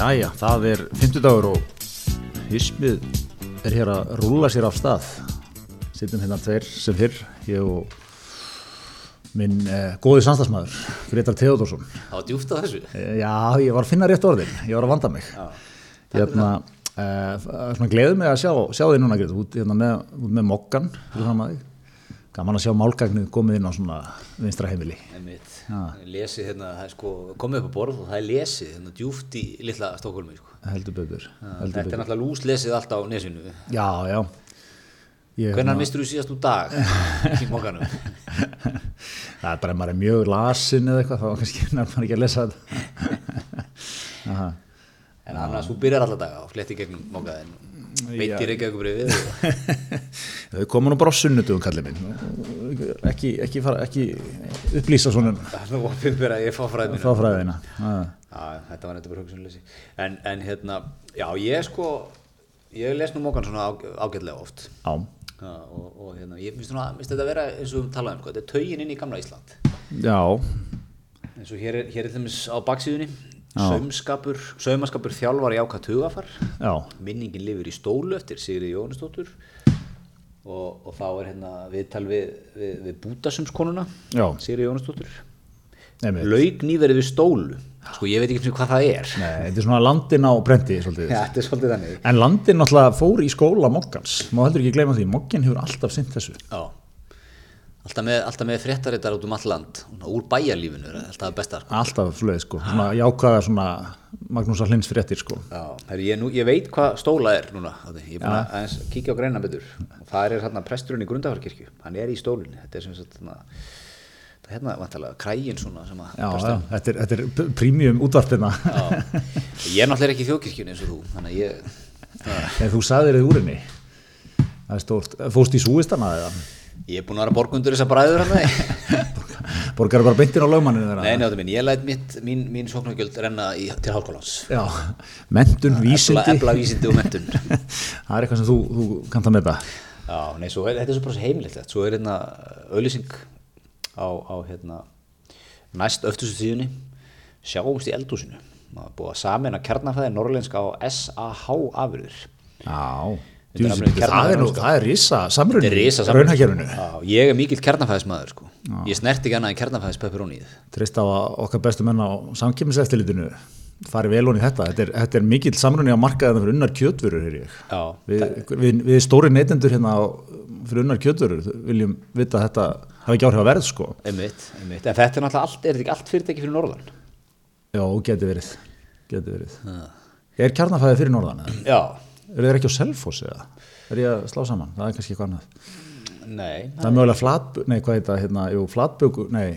Jæja, það er 50 dagur og hismið er hér að rúla sér af stað. Sittum hérna tveir sem fyrr, ég og minn eh, góði samstagsmaður, Gretar Theodorsson. Það var djúft að þessu. Eh, já, ég var að finna rétt orðin, ég var að vanda mig. Já. Hérna, eh, svona gleður mig að sjá, sjá þig núna, Gretar, út hérna með, út með mokkan, fyrir fram að þig. Gaman að sjá málgagnið komið inn á svona vinstra heimili. Lesið hérna, það er sko, komið upp á borð og það er lesið hérna djúft í litla Stokkólmi, sko. Heldur betur. Þetta er náttúrulega lúslesið allt á nesinu. Já, já. Ég, Hvernig mistur þú síðast úr dag í mókanum? Það er bara maður er mjög lasin eða eitthvað, þá kannski nefnir maður ekki að lesa þetta. En annars, þú byrjar alla daga og fletti gegnum mókaðin. Veitir ekki eitthvað breyfið. Þau koma nú bara á sunnudugum, kallið minn. Ekki, ekki, fara, ekki upplýsa svona opið fyrir að ég fá fræðið mína. frá fræðina. Já, þetta var nefndir bara hugsunleysi. En, en hérna, já, ég sko, ég les nú mókan svona á, ágætlega oft. Já, og, og hérna, ég finnst þetta að vera eins og talaðum, sko, þetta er taugin inn í gamla Ísland. já, eins og hér er, hér er þeimins á baksíðunni saumaskapur þjálfar jáka tugafar. Já, minningin lifir í stólu eftir Sigri Jónisdóttur og, og þá er hérna viðtal við, við, við bútasumskonuna Sigri Jónisdóttur laug nýverið við stólu. Sko ég veit ekki hvað það er. Nei, þetta er svona landin á brendi, ja, En landin náttúrulega fór í skóla mokkans. Má heldur ekki gleyma því, mokkin hefur alltaf sint þessu. Já. Alltaf með, með fréttarittar út um all land úr bæjarlífinu er alltaf besta sko. Alltaf svoleið, sko. Svona jákvæða svona Magnúsa Hlins fréttir, sko. Já, herri, ég, nú, ég veit hvað stóla er núna ég er búin að aðeins kíkja á greina betur það er hérna presturinn í Grundafarkirkju hann er í stólinni, þetta er sem sagt hérna, það er hérna vantalega krægin svona sem að Já, já, þetta er, þetta er prímjum útvarpina. Já. ég er náttúrulega ekki í þjóðkirkjunni eins og þú þannig að ég En þú sagðir þið úrinni. Það er stórt. Fóst í súistana eða? Ég er búin að vera borgundur þessar bræður hann Borgar bara beintin á lögmanninu þeirra? nei, nefnum minn, ég læt mitt, mín, mín sóknargjöld renna í, til hálskólans Já, mentun, vísindi. efla vísindi og mentun Það er eitthvað sem þú, þú kannt að metta. Já, nei, svo þetta er svo bara svo heimilegt svo er hérna auðlýsing á, á hérna næst öftustu tíðunni sjáumst í er búið að samina kjarnafæði norrlenska á SAH afurðir. Já, Er það er nú, það er risa samrunni. Ég er mikill kjarnafæðismæður sko. ég snert ekki annað en kjarnafæðis pepperónið Trist á okkar bestu menn á samkjömmiseftilitinu fari vel honi í þetta. Þetta er, þetta er mikill samrunni á markaðinu fyrir unnar kjötvörur, hér ég. Já, Við, við, við stóri neytendur hérna á, fyrir unnar kjötvörur viljum vita að þetta hafi ekki áhrif að verð, sko. einmitt, einmitt en þetta er náttúrulega allt, er þetta ekki allt fyrirtæki fyrir norðan Já, geti verið. Geti verið. Er kjarnafæði fyrir norðan? eða? Já, Eru þeir ekki á Selfossi eða? Er ég að slá saman? Það er kannski eitthvað annað. nei Það er mögulega flat, nei hvað heit það, hérna, jú, flatböku, nei,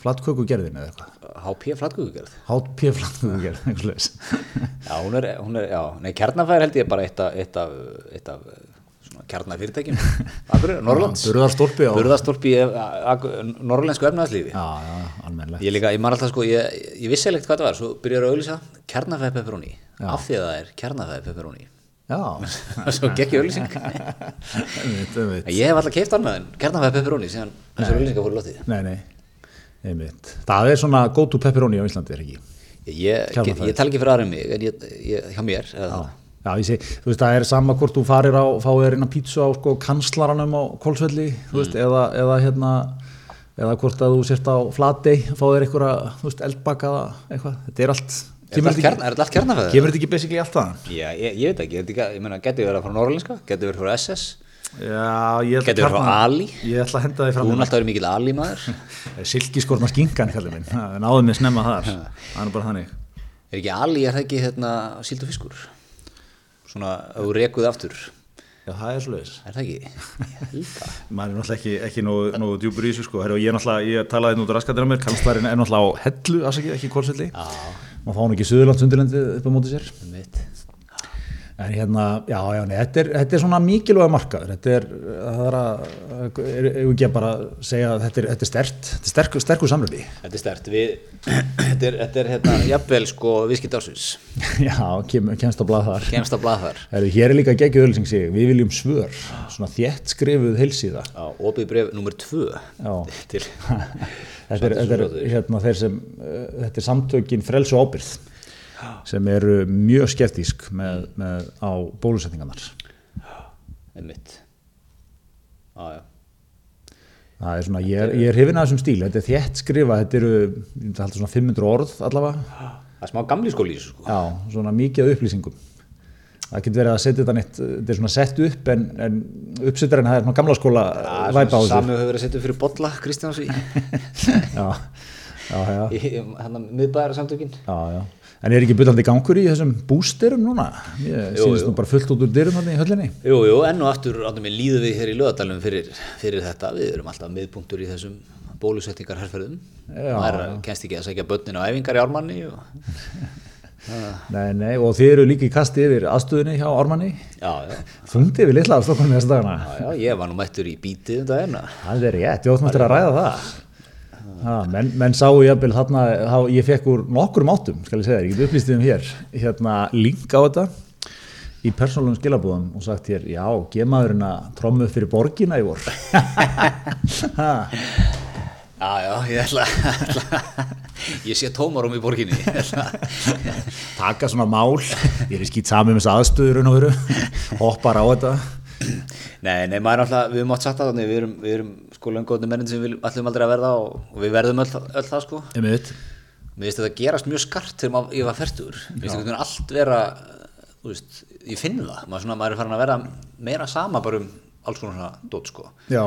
flatkökugerðin eða eitthvað. HP flatgökugerð HP flatkökugerð, eitthvað slags. Já, hún er, hún er, já, nei, kjarnafæðir held ég bara eitt af, eitt af, eitt af kjarnafyrirtækjum Norrlands Burðarstólpi í norrlensku efnaðarslífi Já, já, almennilegt. Ég líka, ég man alltaf sko, ég, ég vissi ekkert hvað það var, svo byrjar að auðlýsa kjarnafæði pepperoni, af því að það er kjarnafæði pepperoni. Svo gekk ég auðlýsing. ég hef alltaf keift annað en kjarnafæði pepperoni síðan þessar auðlýsingar fóru lotið. Nei, nei, einmitt. Það er svona go to pepperoni á Íslandi, er ekki? Ég, ég, ég tala ekki fyrir aðra mig, en ég, ég, hjá mér. Já, sé, þú veist, það er sama hvort þú farir á, fáið þér inn að pítsu á sko kanslaranum á Kolsvelli, þú veist, eða, eða hérna, eða hvort að þú sért á Flatey, fáið þér einhverja, þú veist, eldbakaða, eitthvað, þetta er allt, Er kemur þetta allt þetta kjarn- er þetta allt kjarnafæði? ekki, kemur þetta ekki basically allt það? Já, ég, ég veit ekki, ég, veit ekki, ég meina, getur verið frá norrlenska, getur verið frá SS, Já, ég ætla Gæti verið frá Ali? Ég ætla að henda þið þú fram er alltaf verið mikill Ali maður. Silkiskorna skinkan, kallið minn, það náðum við snemma þar, það er bara þannig. Er ekki Ali, er það ekki hérna síld og fiskur? Svona, ef þú rekuð aftur, Já, það er svolítið. er það ekki? Ég held það. maður er náttúrulega ekki, ekki nógu, nógu djúpur í þessu sko ég, er náttúrulega, ég talaði nú maður fá hann ekki Suðurlandsundirlendi upp á móti sér? En hérna, já, já, nei, þetta er, þetta er svona mikilvæga markaður. Þetta er, það er að er, er ekki að bara segja að þetta er, þetta er stert þetta er sterkur, sterkur samröndi Þetta er stert, við, þetta er, þetta er hérna, jafnvel sko viðskiptársins, já, kem, kemst á blað þar. Kemst á. Herri, hér er líka geggjöð ölsing sig, við viljum svör. Svona þétt skrifuð heilsíða. Já, opið bref nummer tvö. Já. til, þetta er, þetta er hérna þeir sem uh, þetta er samtökin frels og ábyrð sem eru mjög skeptísk með, með á bólusetningarnar. Einmitt. Já, já. Það er svona, ég er, ég er hrifin að þessum stíl. Þetta er þétt skrifa, þetta eru myndi halda svona 500 orð allavega. Það er smá gamli skóli sko. Já, svona mikið upplýsingum það getur verið að setja þetta neitt þetta er svona sett upp en, en uppsettarinn það er svona gamla skóla væpa á þessu. Sami hefur verið að setja upp fyrir bolla Kristjáns í já, já, já, í hann að miðbæðara samtökin já, já. En er ekki byllandi gangur í þessum bústyrum núna? Ég jú. nú bara fullt út úr dyrum þarna í höllinni. Jú, jú, enn og aftur áttum við líðu við hér í lögadalum fyrir, fyrir þetta, við erum alltaf miðpunktur í þessum bólusetningar herrferðum Já, það er kennst ekki að segja börnin á æfingar í ármanni og, nei, nei, og þið eru líka í kasti yfir aðstöðunni hjá já, þungdi yfir litla af Stokkólmi þessa dagana. Já, já, ég var nú mættur í bítið um daginn. Það er rétt, ég óttum eftir að ræða það. Ha, menn, menn sáu jafnvel þarna, þá, ég fekk úr nokkur áttum, skal ég segja þér, ég get upplýstið um hér, hérna link á þetta í persónalum skilabúðum og sagt hér, já, gemaðurinn að trommu fyrir borgina í vor. Já, já, ég ætla, ætla ég sé tómarum í borginni Taka svona mál, ég er skýt sami með þessu aðstöður hoppar á þetta. Nei, nei, maður er alltaf, við höfum átt sagt það þannig, við erum, við erum sko löngóðni mennin sem við ætlum aldrei að verða og, og við verðum öll, öll það sko Ég veit, Mér finnst þetta gerast mjög skart þegar ég var færtur. Mér finnst þetta allt vera, veist, ég finn það. Maður, svona, maður er farin að vera meira sama bara um alls konar svona dót, sko. já,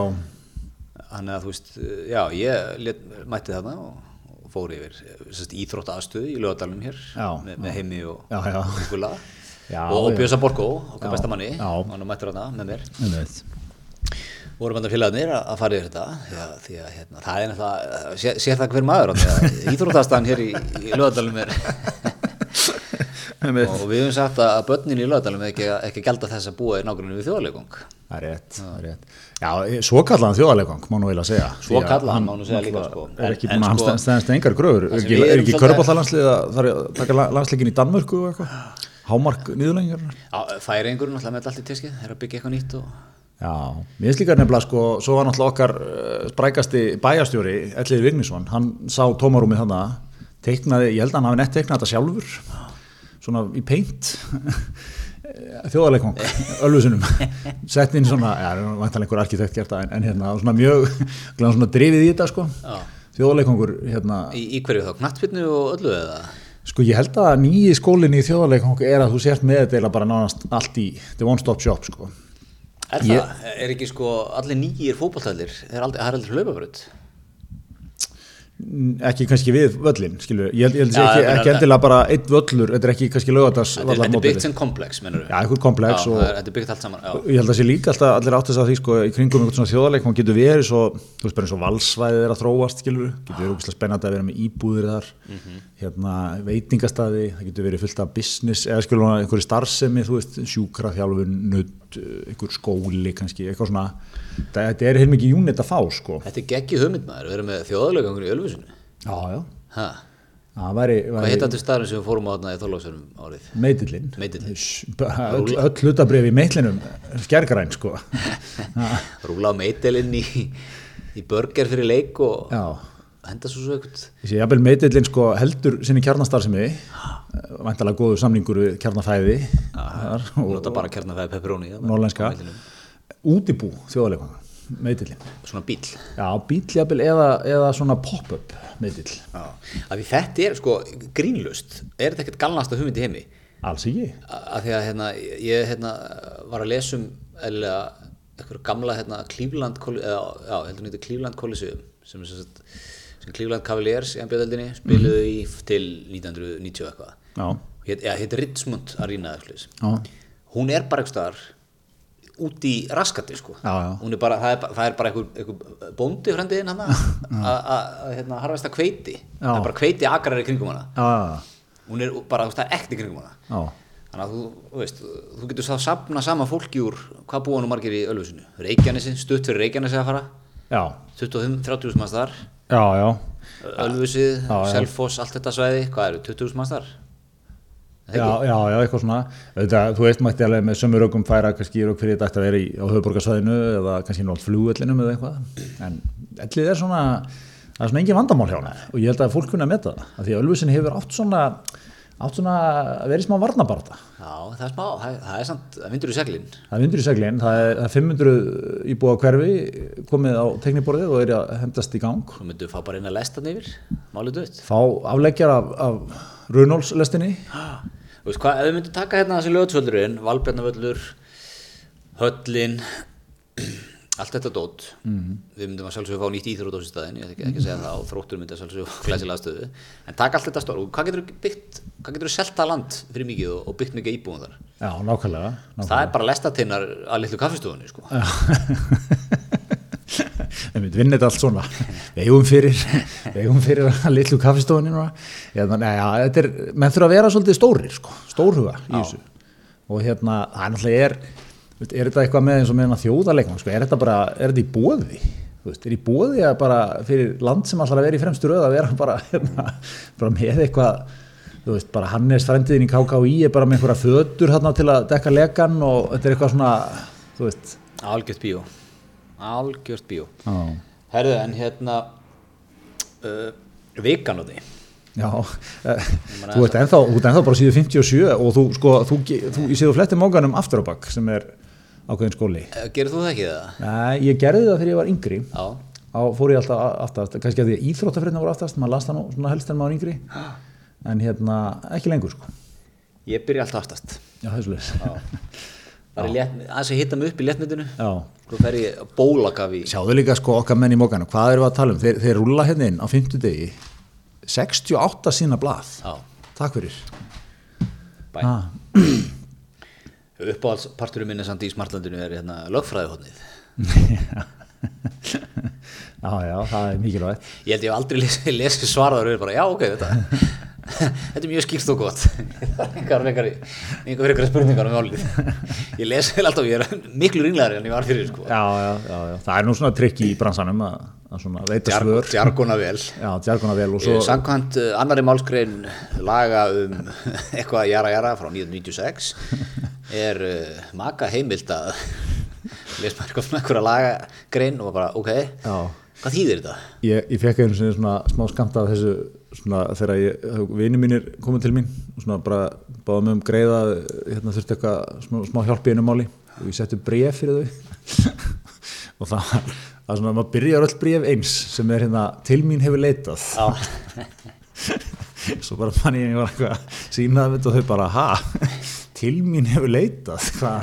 Þannig að, þú veist, já, ég let, mætti þarna og, og fór yfir sérst, íþrótta aðstöðu í lögadalunum hér Já, með, með heimi og, Já, já. og gulla. Já, og, og já. Bjösa Borgó, okkar Já, besta manni, já. hann mættur þarna með mér. vorum bæta félagarnir að að fara yfir þetta að, því að hérna, það er náttúrulega sé, sér það hver maður íþróttastæðan hér í, í lögadalum er og við höfum sagt að börnin í lögadalum er ekki, ekki að gelda þess að búa í nágrunni við þjóðarleikung Það er rétt, það er rétt. Já, svo kallaðan þjóðarleikang, má nú eiginlega segja. Svo að kallaðan hann má nú segja líka, sko. Er ekki búin að sko- hann stæðast engar gröfur. Er ekki, ekki körpallalandslið að það er að taka landsleikin í Danmörku og eitthvað? Hámark niðurlengjur? færingur náttúrulega með allt í teskið er að byggja eitthvað nýtt og Já, mér finnst líka nefnilega sko, svo var náttúrulega okkar uh, sprækasti bæjastjóri, Elliði Vignisson, hann sá tómarúmið þannig, teiknaði, ég held að hann hafi þjóðarleikong, öllusunum, sett inn svona, já, vantan einhver arkitekt gert það, en, en hérna, svona mjög, glæðan svona drifið í þetta sko, Já. þjóðarleikongur, hérna, í, í hverju þá, knattfyrnu og öllu eða? Sko ég held að nýji skólinni í þjóðarleikong er að þú sért með þetta eiginlega bara nánast allt í, þetta er one stop shop sko. er Ég- það, er ekki sko allir nýjir er aldrei, það er aldrei hlaupabröð ekki kannski við völlin skilur, ég held, held Já, Já, ekki, endilega bara einn völlur, þetta er ekki kannski lögatars þetta er- byggt sem komplex, mennur Já, einhver komplex já, og- það þetta er byggt allt saman já. ég held að það sé líka alltaf allir átt þess að því sko, í kringum einhvern svona þjóðarleik hún getur verið svo, þú veist bara eins og valsvæðið er að þróast skilur, getur verið ógæslega spennandi að vera með íbúðir þar, hérna veitingastæði, það getur verið fullt af business eða skilur einhverju starfsemi þú veist, sjúkraþjálfun, nutt einhver skóli kannski, eitthvað svona. Þetta er heilmikið unit að fá sko. Þetta er geggið hugmynd maður, við erum með þjóðarleikangur í Ölfusinu Já, já, ha. það væri, hvað væri heit þetta staðurinn sem við fórum á þarna í Þorlóksunum árið. S- bara öll, öll hlutabrif í meitlinum skærgræn sko. Rúla á meitelinn í, í burger fyrir leik og já henda svo svo eitthvað. Ég sé jafnvel meitillinn sko heldur sinni kjarnastarfsemi. Vantalega góður samlingur við kjarnafæði nota bara kjarnafæði pepperoni norlenska útibú þjóðaleikvanga meitillinn svona bíl já bíl jafnvel eða, eða svona pop-up meitill að því þetta er sko grínlust er þetta ekkert galnasta hugmynd í heimi? Alls ekki. Að því að hérna, ég hérna, var að lesa um eitthvað gamla hérna, eða, já, heldur nýttu Cleveland Coliseum sem, er sagt- sem Cleveland Cavaliers í NBA-deldinni spiluðu í til 1990 og eitthvað. Já. Ja, hétt Richmond Arena já. Hún er bara eitthvað út í raskati sko. Já, já. Er bara, það, er, það er bara einhver, einhver bóndi frendiðin hann að hérna, harfesta kveiti það er bara kveiti akrar í kringum hana. Já hún er bara, það er ekkert í kringum hana. Já. Þannig að þú, þú veist, þú getur sá safna sama fólki úr, hvað búa nú margir í Ölfusinu? Reykjanesi, stutt fyrir Reykjanesi að fara. Já. 25-30 manns þar. já já Ölfusið. Selfoss, allt þetta svæði hvað eru, 20 manns þar? Já, já, já, eitthvað svona. Þetta, þú veist mætti alveg með sömur ögum færa kannski rögg fyrir þetta að vera í, á höfuborgarsvæðinu eða kannski nátt flugvellinum eða eitthvað. En ellið er svona það er svona engin vandamál hjá hana og ég held að fólk kunna að meta það af því að Ölfusin hefur átt svona átt svona að vera í smá varnabarta Já, það er smá, það, það er samt, það vindur í seglinn. það vindur í seglinn, það er, það er 500 íbúa hverfi komið á tekniborðið og er að hendast í gang Svo myndu við fá bara inn að lesta hann yfir, málið dött. fá afleggjar af, af Runolfslestinni Þú veist hvað, ef við myndum taka hérna þessi lögatsvöldurinn, Valbjarnavöllur, Höllin, allt þetta dót, við myndum að sjálfsögðu fá nýtt íþrótt á þessu staðin, ég ætla ekki, að segja það, og þróttur myndi að sjálfsögðu glæsilega stöðu, en taka allt þetta stór, og hvað getur þú byggt, hvað getur þú selta land fyrir mikið og, og byggt mikið íbúin þar? já, nákvæmlega, nákvæmlega. Það er bara lestatinnar að litlu kaffistofunni, sko. við myndum vinna þetta allt svona. Við eigum fyrir við eigum fyrir að litlu kaffestofunni menn þurfa að vera svolítið stórir sko, stórhuga og hérna, það er er veist, er þetta eitthvað með eins og með hérna þjóðarleiknum sko, er þetta bara, er þetta í bóði veist, er í bóði að bara fyrir land sem alltaf vera í fremstu röð að vera bara, hérna, bara með eitthvað þú veist, bara Hannes frendiðin í KKÍ er bara með einhverja fötur hérna til að dekka lekan og þetta er eitthvað svona þú veist Algjört bíó, algjört bíó. á. Herðu, en hérna, uh, vikan á því. Já, eh, þú ert ennþá, ennþá bara síðu 57 og þú, sko, þú, þú, þú flettir móganum aftur á bakk sem er ákveðin skóli. Uh, Gerir þú það ekki það? Nei, ég gerði það þegar ég var yngri, Já. á fór ég alltaf aftast, kannski að því að íþróttafrétna voru aftast, maður las það nú svona helst en maður yngri, en hérna, ekki lengur, sko. Ég byrja alltaf aftast. Já, það er svolítið. Er aðeins að hitta mig upp í. Já. Svo fer ég bólagaf í. Sjáðu líka, sko, okkar menn í móganum, hvað erum við að tala um? Þeir, þeir rúlla hérna inn á 50 degi, 68 sína blað. Já, Takk fyrir. bæ. Ah, Uppáhaldsparturinn minni samt í smartlandinu er hérna lögfræðihotnið. já, já, það er mikilvægt. Ég held ég hef aldrei lesið lesi svaraður og er bara, já, ok, þetta, þetta er mjög skýrt og gott. Er einhver frekari spurningar um málið. Ég lesi vel alltaf, ég er miklu ringlegari en ég var fyrir, sko. Já, já, já, já, það er nú svona trikk í bransanum að, að svona veita svör. Djargona vel. Vel og Svo... Samkvæmt uh, annari málskrein laga um eitthvað jara jara frá 1996 er uh, maka heimilt að les maður eitthvað svona eitthvað lagagrein og bara, ok, já, hvað þýðir þetta? ég, ég fekk einu svona smá skamt af þessu svona þegar ég, vini mínir komið til mín og svona bara báða mig um greiða, hérna þurfti eitthvað smá, smá hjálp í einu máli og ég setti bref fyrir þau. Og það var, svona, maður byrjar öll bref eins sem er hérna, til mín hefur leitað. Svo bara fann ég að ég var eitthvað að sína það og þau bara, ha, til mín hefur leitað? Hvað?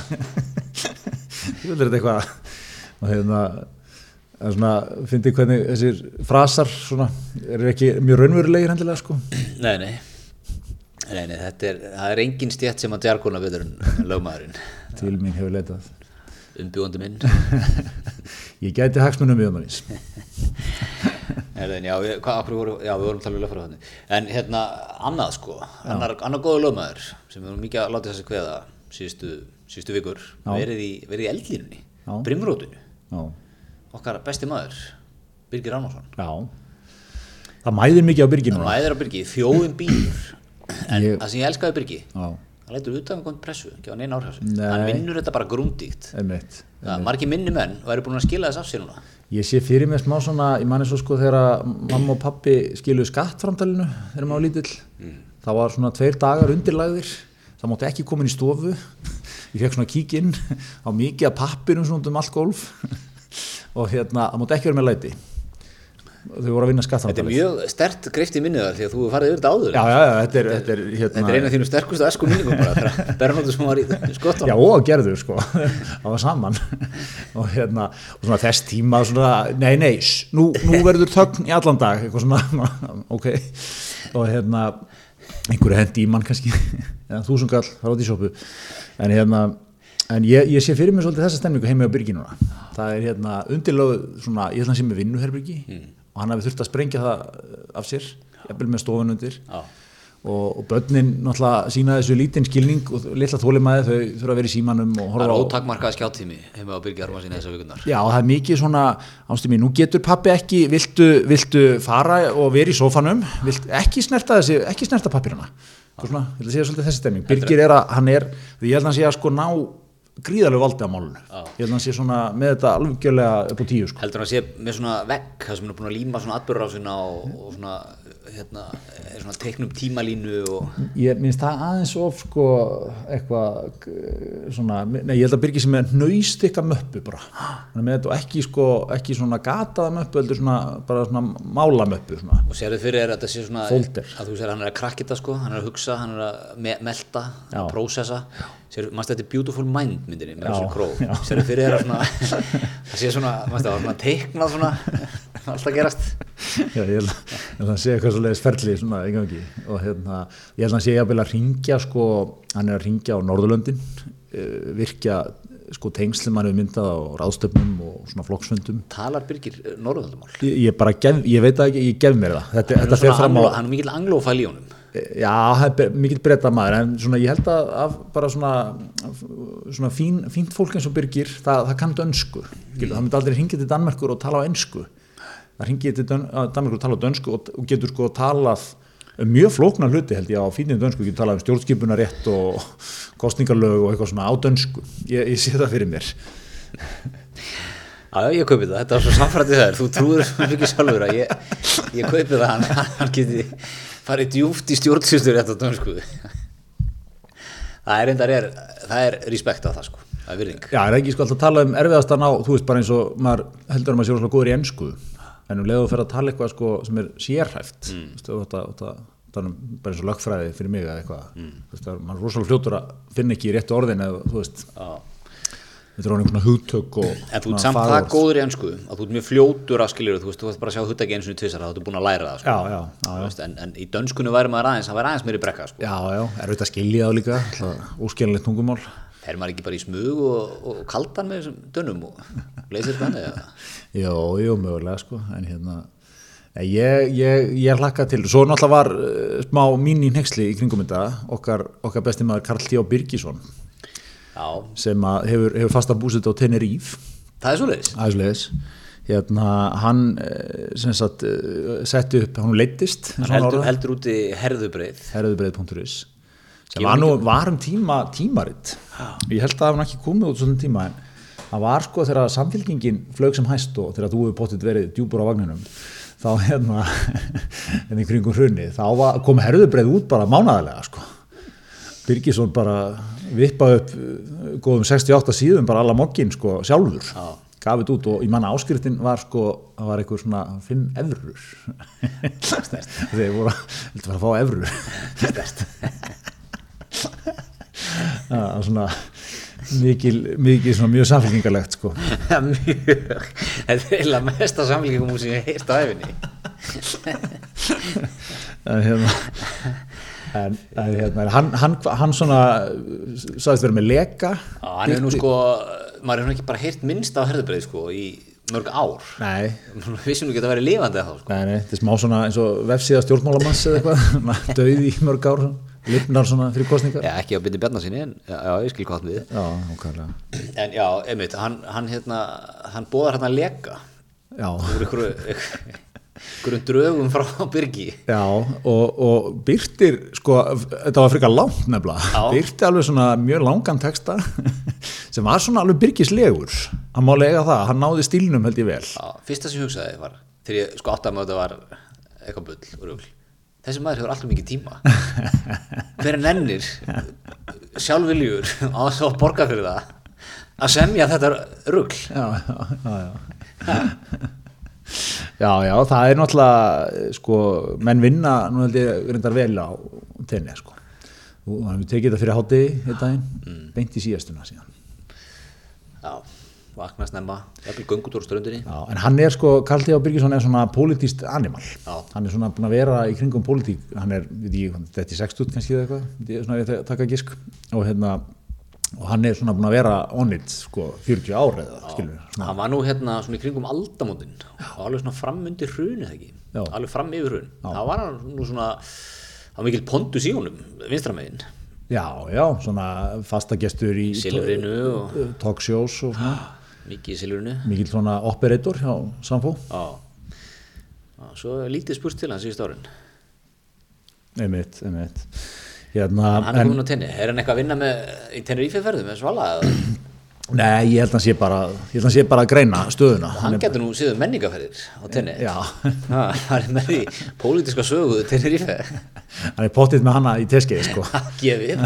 Ég vil þetta eitthvað. Og hérna það er svona, fyndi hvernig þessir frasar svona, eru ekki mjög raunverulegir hendilega sko. Nei, nei. Nei, nei, þetta er, það er engin stjætt sem að djargona betur en lögmaðurinn. Til mín hefur leitað. Umbjóðandi minn. Ég gæti hagsmunum um hans Nei, já, við, akkur voru, já, við vorum tala um lögfræði en hérna, annað sko annar, annar góður lögmaður sem við vorum mikið að láta þessi kveða síðustu, síðustu vikur verið í, í eldlínunni Já. brimrótinu, já, okkar besti maður Birgir Ránarsson já. Það mæðir mikið á byrginu hann mæður á Birgi, þjóðin býr en Ég- það sem ég elskaði Birgi já, hann lætur utan að koma pressu, hann vinnur þetta bara grúndíkt. Það margir minni menn og eru búin að skila þess af sér núna. Ég sé fyrir mig smá svona, ég manni svo sko þegar mamma og pappi skiluðu skattframtalinu þegar maður lítill. Það var svona tveir dagar undirlagðir, það mátti ekki koma inn í stofu. Ég fekk svona kík inn á mikið af pappirum svona um allt golf og hérna, það mátti ekki vera með læti. Þau voru að vinna þetta er mjög stert greift í minni þar því að þú farið yfir þetta áður. Já, já, já, þetta er, þetta er hérna. þetta er eina af þínu sterkustu esku minningum bara þegar Bernóttur sem var í skottan Já, og gerður sko, það var saman. Og hérna, og svona þess tíma svona, nei, nei, nú, nú verður þögn í allan dag, eitthvað svona. Ok, og hérna einhverju hendi í mann kannski. Eða þúsungall, það er átt í sjópu en hérna, en ég, ég sé fyrir mig svolítið þessa stemningu heimi á byrginuna það er hérna undirlögu svona, ég ætla að sé með vinnuherbyrgi og hann hafi þurft að sprengja það af sér, jafnvel með stofun undir Já. og, og börnin náttúrulega sína þessu lítinn skilning og litla þólimaði þau þurfa að vera í símanum og það horfa er á ótakmarkað skjáttími heima á Birgir Armansinni þessar vikunar Já, það er mikið svona, ástum mín, nú getur pappi ekki, viltu, viltu fara og vera í sófanum, vilt ekki snerta snerta pappirina. Svona, ég vil segja svolítið þessi stemming. Birgir er að, hann er, ég held að hann sé að sko ná gríðarlega valdi á málunu. Ég held að hann sé svona með þetta alveggjörlega upp á tíu, sko. heldur hann að sé með svona vegg það sem hann er búin að líma svona atbyrðarásina og, og svona hérna, er svona teiknum tímalínu og Ég minnst það aðeins of sko eitthvað eh, svona, nei ég held að byrgi sem með nöystikka möppu bara, er ekki sko, ekki svona gataða möppu heldur svona, bara svona mála möppu svona, og sérðu fyrir er að þetta sé svona Folder. að þú sér hann er að krakka þetta sko hann er að hugsa, hann er að me melta Já. að prósessa þetta er Beautiful Mind myndinni með þessu kró sérðu fyrir að svona það sé svona, mannstu það, svona teiknað svona alltaf gerast. Já, ég held, að hann sé eitthvað svo leiðis ferli svona í gangi. Og hérna, ég held að hann sé jafnvel að ringja sko, hann er að ringja á Norðurlöndin uh, virkja sko tengsl sem hann hefur myndað á ráðstöfnum og svona flokksfundum. Talar Birgir Norðurlandumál ég, ég bara gef, ég veit það ekki, ég gef mér það. Þetta, þetta fer fram á hann er mikill anglófæl í honum Já, það er mikill breyta maður en svona ég held að, bara svona, svona fín, fínt fólk eins og Birgir það, það kann dönsku. Mm. það myndi aldrei hringið til Danmerkur og tala á ensku. Það hringið til Danmerkur og tala á dönsku og, og getur sko talað um mjög flóknar hluti held ég á fínum dönsku. Getur talað um stjórnskipunarétt og kostningarlög og eitthvað svona á dönsku. Ég, ég sé það fyrir mér. Já, ég kaupi það, þetta var svo samfrættið þær, þú trúður svo mikið sjálfur að ég, ég kaupi það, hann, hann geti farið djúft í stjórnsýstur þetta dönsku. Það er reyndar, er, það er respekt á það sko, það er virðing. Já, er ekki sko alltaf að tala um erfiðast að ná þú veist bara eins og maður heldur að maður sé rosalega góður í ensku en um leiðu að fyrir að tala eitthvað sko sem er sérhæft mm. þú veist, og þetta tala um bara eins og lögfræði fyrir mig eða eitthvað mm. þú veist, það er- maður er rosalega fljótur að finna ekki í réttu orðin eða þú veist, Já. Þetta er orðin svona hugtök og En þú ert samt það fagorð. góður í ennsku, að þú ert mjög fljótur að skiljur, þú veist, þú veist bara að sjá hutta ekki eins og tvisar, þá ertu búin að læra það sko. Já, já, já, Veist, en, en í dönskunni væri maður aðeins, það væri aðeins meiri brekka sko. já, já, erfitt að skilja það líka óskiljanlegt tungumál Er maður ekki bara í smug og, og kaldan með þessum dönum og leysir þetta eða? Jó, jú, mögulega sko en hérna Ég, ég, ég hlakka til, svo náttúrulega var uh, smá mín í nexli í kringum þetta okkar, okkar Já, sem hefur, hefur fasta búsett á Tenerife. Það er svoleiðis. aðeinslegis hérna hann eh, sagt eh, setti upp, hann leittist Hann heldur, heldur úti herðubreið. herðubreið.is sem var nú var um tíma tímaritt. Ég held að það var ekki komið út svona tíma en það var sko þegar samfélkingin flög sem hæst og þegar þú hefur potið verið djúpur á vagninum þá hérna en í kringum hrunni þá var, kom herðubreið út bara mánadalega sko. Birgisson bara vippa upp eh, góðum 68 síðum bara alla mokkin sko sjálfur Já. gaf þetta út og ég manna áskriftin var sko það var eitthvað svona 5 evrur þeir voru að fara að fá evrur það var svona mikil, mikil svona mjög samfélkingarlegt sko Mjög. Þetta er eiginlega mesta samlíkingum sem ég heirt á æfinni. en hérna en, en hérna hann, hann, hann svona sagðist vera með leka Já, hann hefur nú sko, maður hefur nú ekki bara heyrt minnst af herðubreið sko í mörg ár. nei, Við nú ekki að vera lifandi eða þá sko. nei, nei, þetta er smá svona eins og vefsíða stjórnmálamanns eða eitthvað döið í mörg ár lifnar svona fyrir kostningar Já, ekki á byrni Bjarnasinni en já, já, ég skil hvað hann við. já, okkarlega En já, einmitt, hann, hann hérna, hann bóðar hérna að leka já, úr ykkur, ykkur drögum frá Birgi. Já, og, og byrtir, sko, þetta var frekar langt nefnilega, Já. byrti alveg svona mjög langan texta sem var svona alveg byrgislegur, hann má lega það, hann náði stílnum held ég vel. Já, fyrsta sem ég hugsaði var, þegar ég sko átti að með þetta var eitthvað bull og rugl. Þessi maður hefur alltaf mikið tíma. Hver er nennir, sjálfviljur, á þess að borga fyrir það, að semja þetta rugl. Já, já, já, já. Já, já, það er náttúrulega, sko, menn vinna, nú held ég reyndar vel á tenni, sko. Og við tekið þetta fyrir hátti einn daginn, beint í síðastuna síðan. Já, vakna snemma, ströndinni. Já, en hann er sko, Karl T. Birgisson er svona politíst animal, Já. hann er svona búin að vera í kringum politík, hann er, við ég, þetta er 60 kannski eða eitthvað, þetta er svona ég taka gisk og hérna, og hann er svona búin að vera on it, sko, 40 ár eða, skilur Hann var nú hérna svona í kringum aldamótin og alveg svona fram undir hrunið ekki, alveg fram yfir hrun. Það var hann nú svona, það var mikil pondus í honum, vinstramegin, já, já, svona fastagestur í silfrinu og talk shows og svona, mikið í silfrinu. mikil svona operator hjá Samfó, Já. Svo lítið spurst til hans síðust árin. einmitt, einmitt, hérna, Hann er komin á tenni, er hann eitthvað að vinna með, í Tenerife ferðu með Svala? eða? Nei, ég held að hann sé bara, ég held að hann sé bara að greina stöðuna. Hann getur nú síðan menningaferðir á tenni. Já, Ha, hann er með því pólitíska sögu Tenerife. hann er pottitt með hana í teskeiði, sko. Gefið.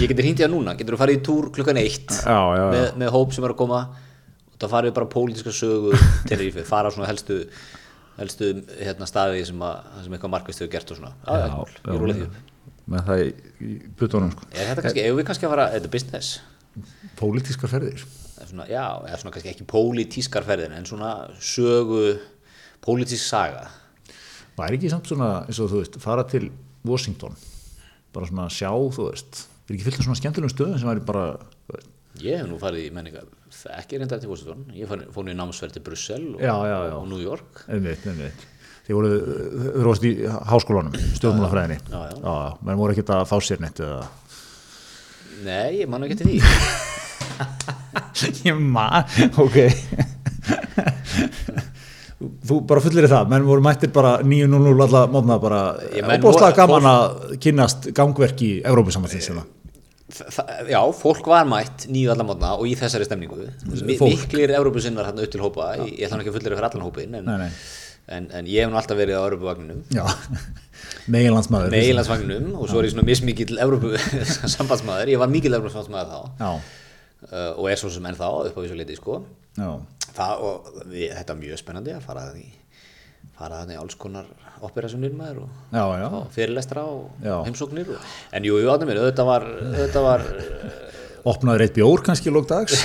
Ég hringt í það núna, getur þú farið í túr klukkan eitt Já, já, já. með, með hóp sem er að koma og það farið bara pólitíska sögu Tenerife, fara á svona helstu helstu hérna, staði sem, að, sem eitthvað markvist hefur gert og svona. Já, ég rúlega því. Með það í, putunum, sko. Er þetta kannski, eigum við kannski að fara, er þetta business? Pólitískar ferðir. Svona, já, eða svona kannski ekki pólitískar ferðin en svona sögu, pólitísk saga. Væri ekki samt svona, eins og þú veist, fara til Washington, bara svona sjá, þú veist, er ekki fyllt af svona skemmtilegum stöðum sem væri bara, þú veist, Ég hef nú farið í menninga, ekki reyndar til Washington, ég fór, nú í námsverð til Brussel og, Já, já, já. og New York. einmitt, einmitt. Þið voru, voru í háskólanum, stjórnmálafræðinni. Já, já. Menn voru ekkert að fá sér neitt eða... Nei, ég man ekki til því. Ég man, ok. Þú bara fullir það, menn voru mættir bara 9.00 alla mótna bara, Ég menn voru- gaman að kynnast gangverki í Evrópusamhansins. Þa, já, fólk var mætt nýju allar mótna og í þessari stemningu. Miklir Evrópusinnar hérna upp til hópa, ég, ég ætla ekki að fullir fyrir allan hópin, en, Nei, nei. En, en ég hef nú alltaf verið á Evrópuvagninum. Já, meginlandsmaður. Meilandsvagnum og svo er ég svona mismikill Evrópu sambandsmaður, ég var mikill Evrópu sambandsmaður þá Já, uh, og er svo sem ennþá upp á þessu leiti sko. já, það, og við, þetta er mjög spennandi að fara þannig fara þannig í alls konar operasjónir maður og, og fyrirlestra og heimsóknir og, en jú, jú, áttum mér, auðvitað var auðvitað var, Opnaður eitt bjór kannski lók dags.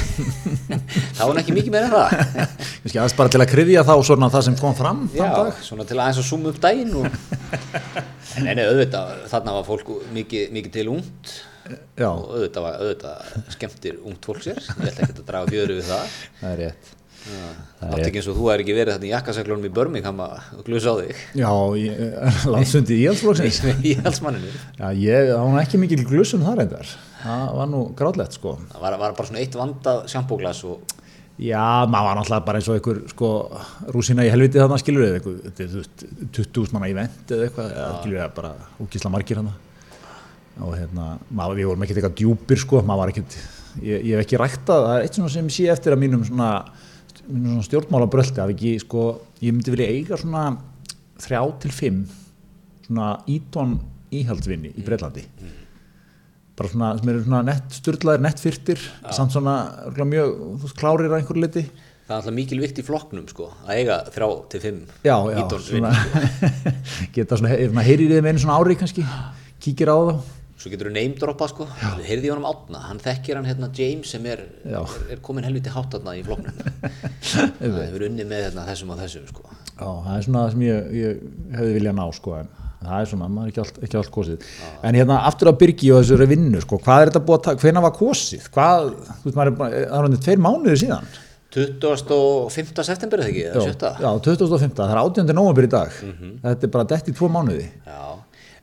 það var ekki mikið meira en það. Kannski aðeins bara til að kryðja þá svona það sem kom fram já, svona til aðeins að suma upp daginn og, en nei, auðvitað þarna var fólk mikið, mikið til ungt. Já, og auðvitað, var, auðvitað skemmtir ungt fólk sér. Ég ætla ekki að draga fjöru við það. Það er rétt. Átti ekki eins og þú er ekki verið þetta í jakkaseglunum í Birmingham að glusa á þig Já, landsundi í Íhalsflokksins. í halsmanninu Já, ég, það var ekki mikil glusum þar reyndar. Það var nú gráðlegt, sko. það var, var bara svona eitt vandað sjampóglas og Já, maður var náttúrulega bara eins og einhver, sko, rúsina í helviti þarna, skilur er, þú veist, 20.000 manna event eða eitthvað, eða skilur við, bara úkísla margir hana. Og hérna, maður, við vorum ekkert eitthvað djúpir, sko, maður var ekkert, ég, ég hef ekki ræktað, það er eitt sem ég sé eftir að mínum svona stjórnmála bröldi, að ekki, sko, ég myndi vilja eiga svona þrjá til fimm, svona ítón íhaldsvinni í Breitlandi. bara svona, sem eru svona nett styrlaðir, nett fyrtir, samt svona mjög, klárir að einhverju liti það er alltaf mikil vikt í flokknum sko að eiga þrjá til fimm já, já, Eton svona vinni. geta svona heyrir þið með einu svona ári kannski kíkir á þá svo getur þú neymdroppa sko heyrði ég honum átna, hann þekkir hann hérna James sem er, Já. er, er komin helviti hátt þarna í flokknum. Það hefur unnið með hérna, þessum og þessum sko. Já, það er svona það sem ég, ég hefði viljað ná sko, en það er svona, maður er ekki allt, ekki allt kosið. En hérna aftur að byrgi og þessari vinnu sko, hvað er þetta búið að taka, hvena var kosið? Hvað, þú veist, maður er það er hann tveir mánuðir síðan. 25. september eða ekki, eða 7. já, 2005, það er 18. nóvambur í dag. Þetta er bara dett í tvo mánuði. Já,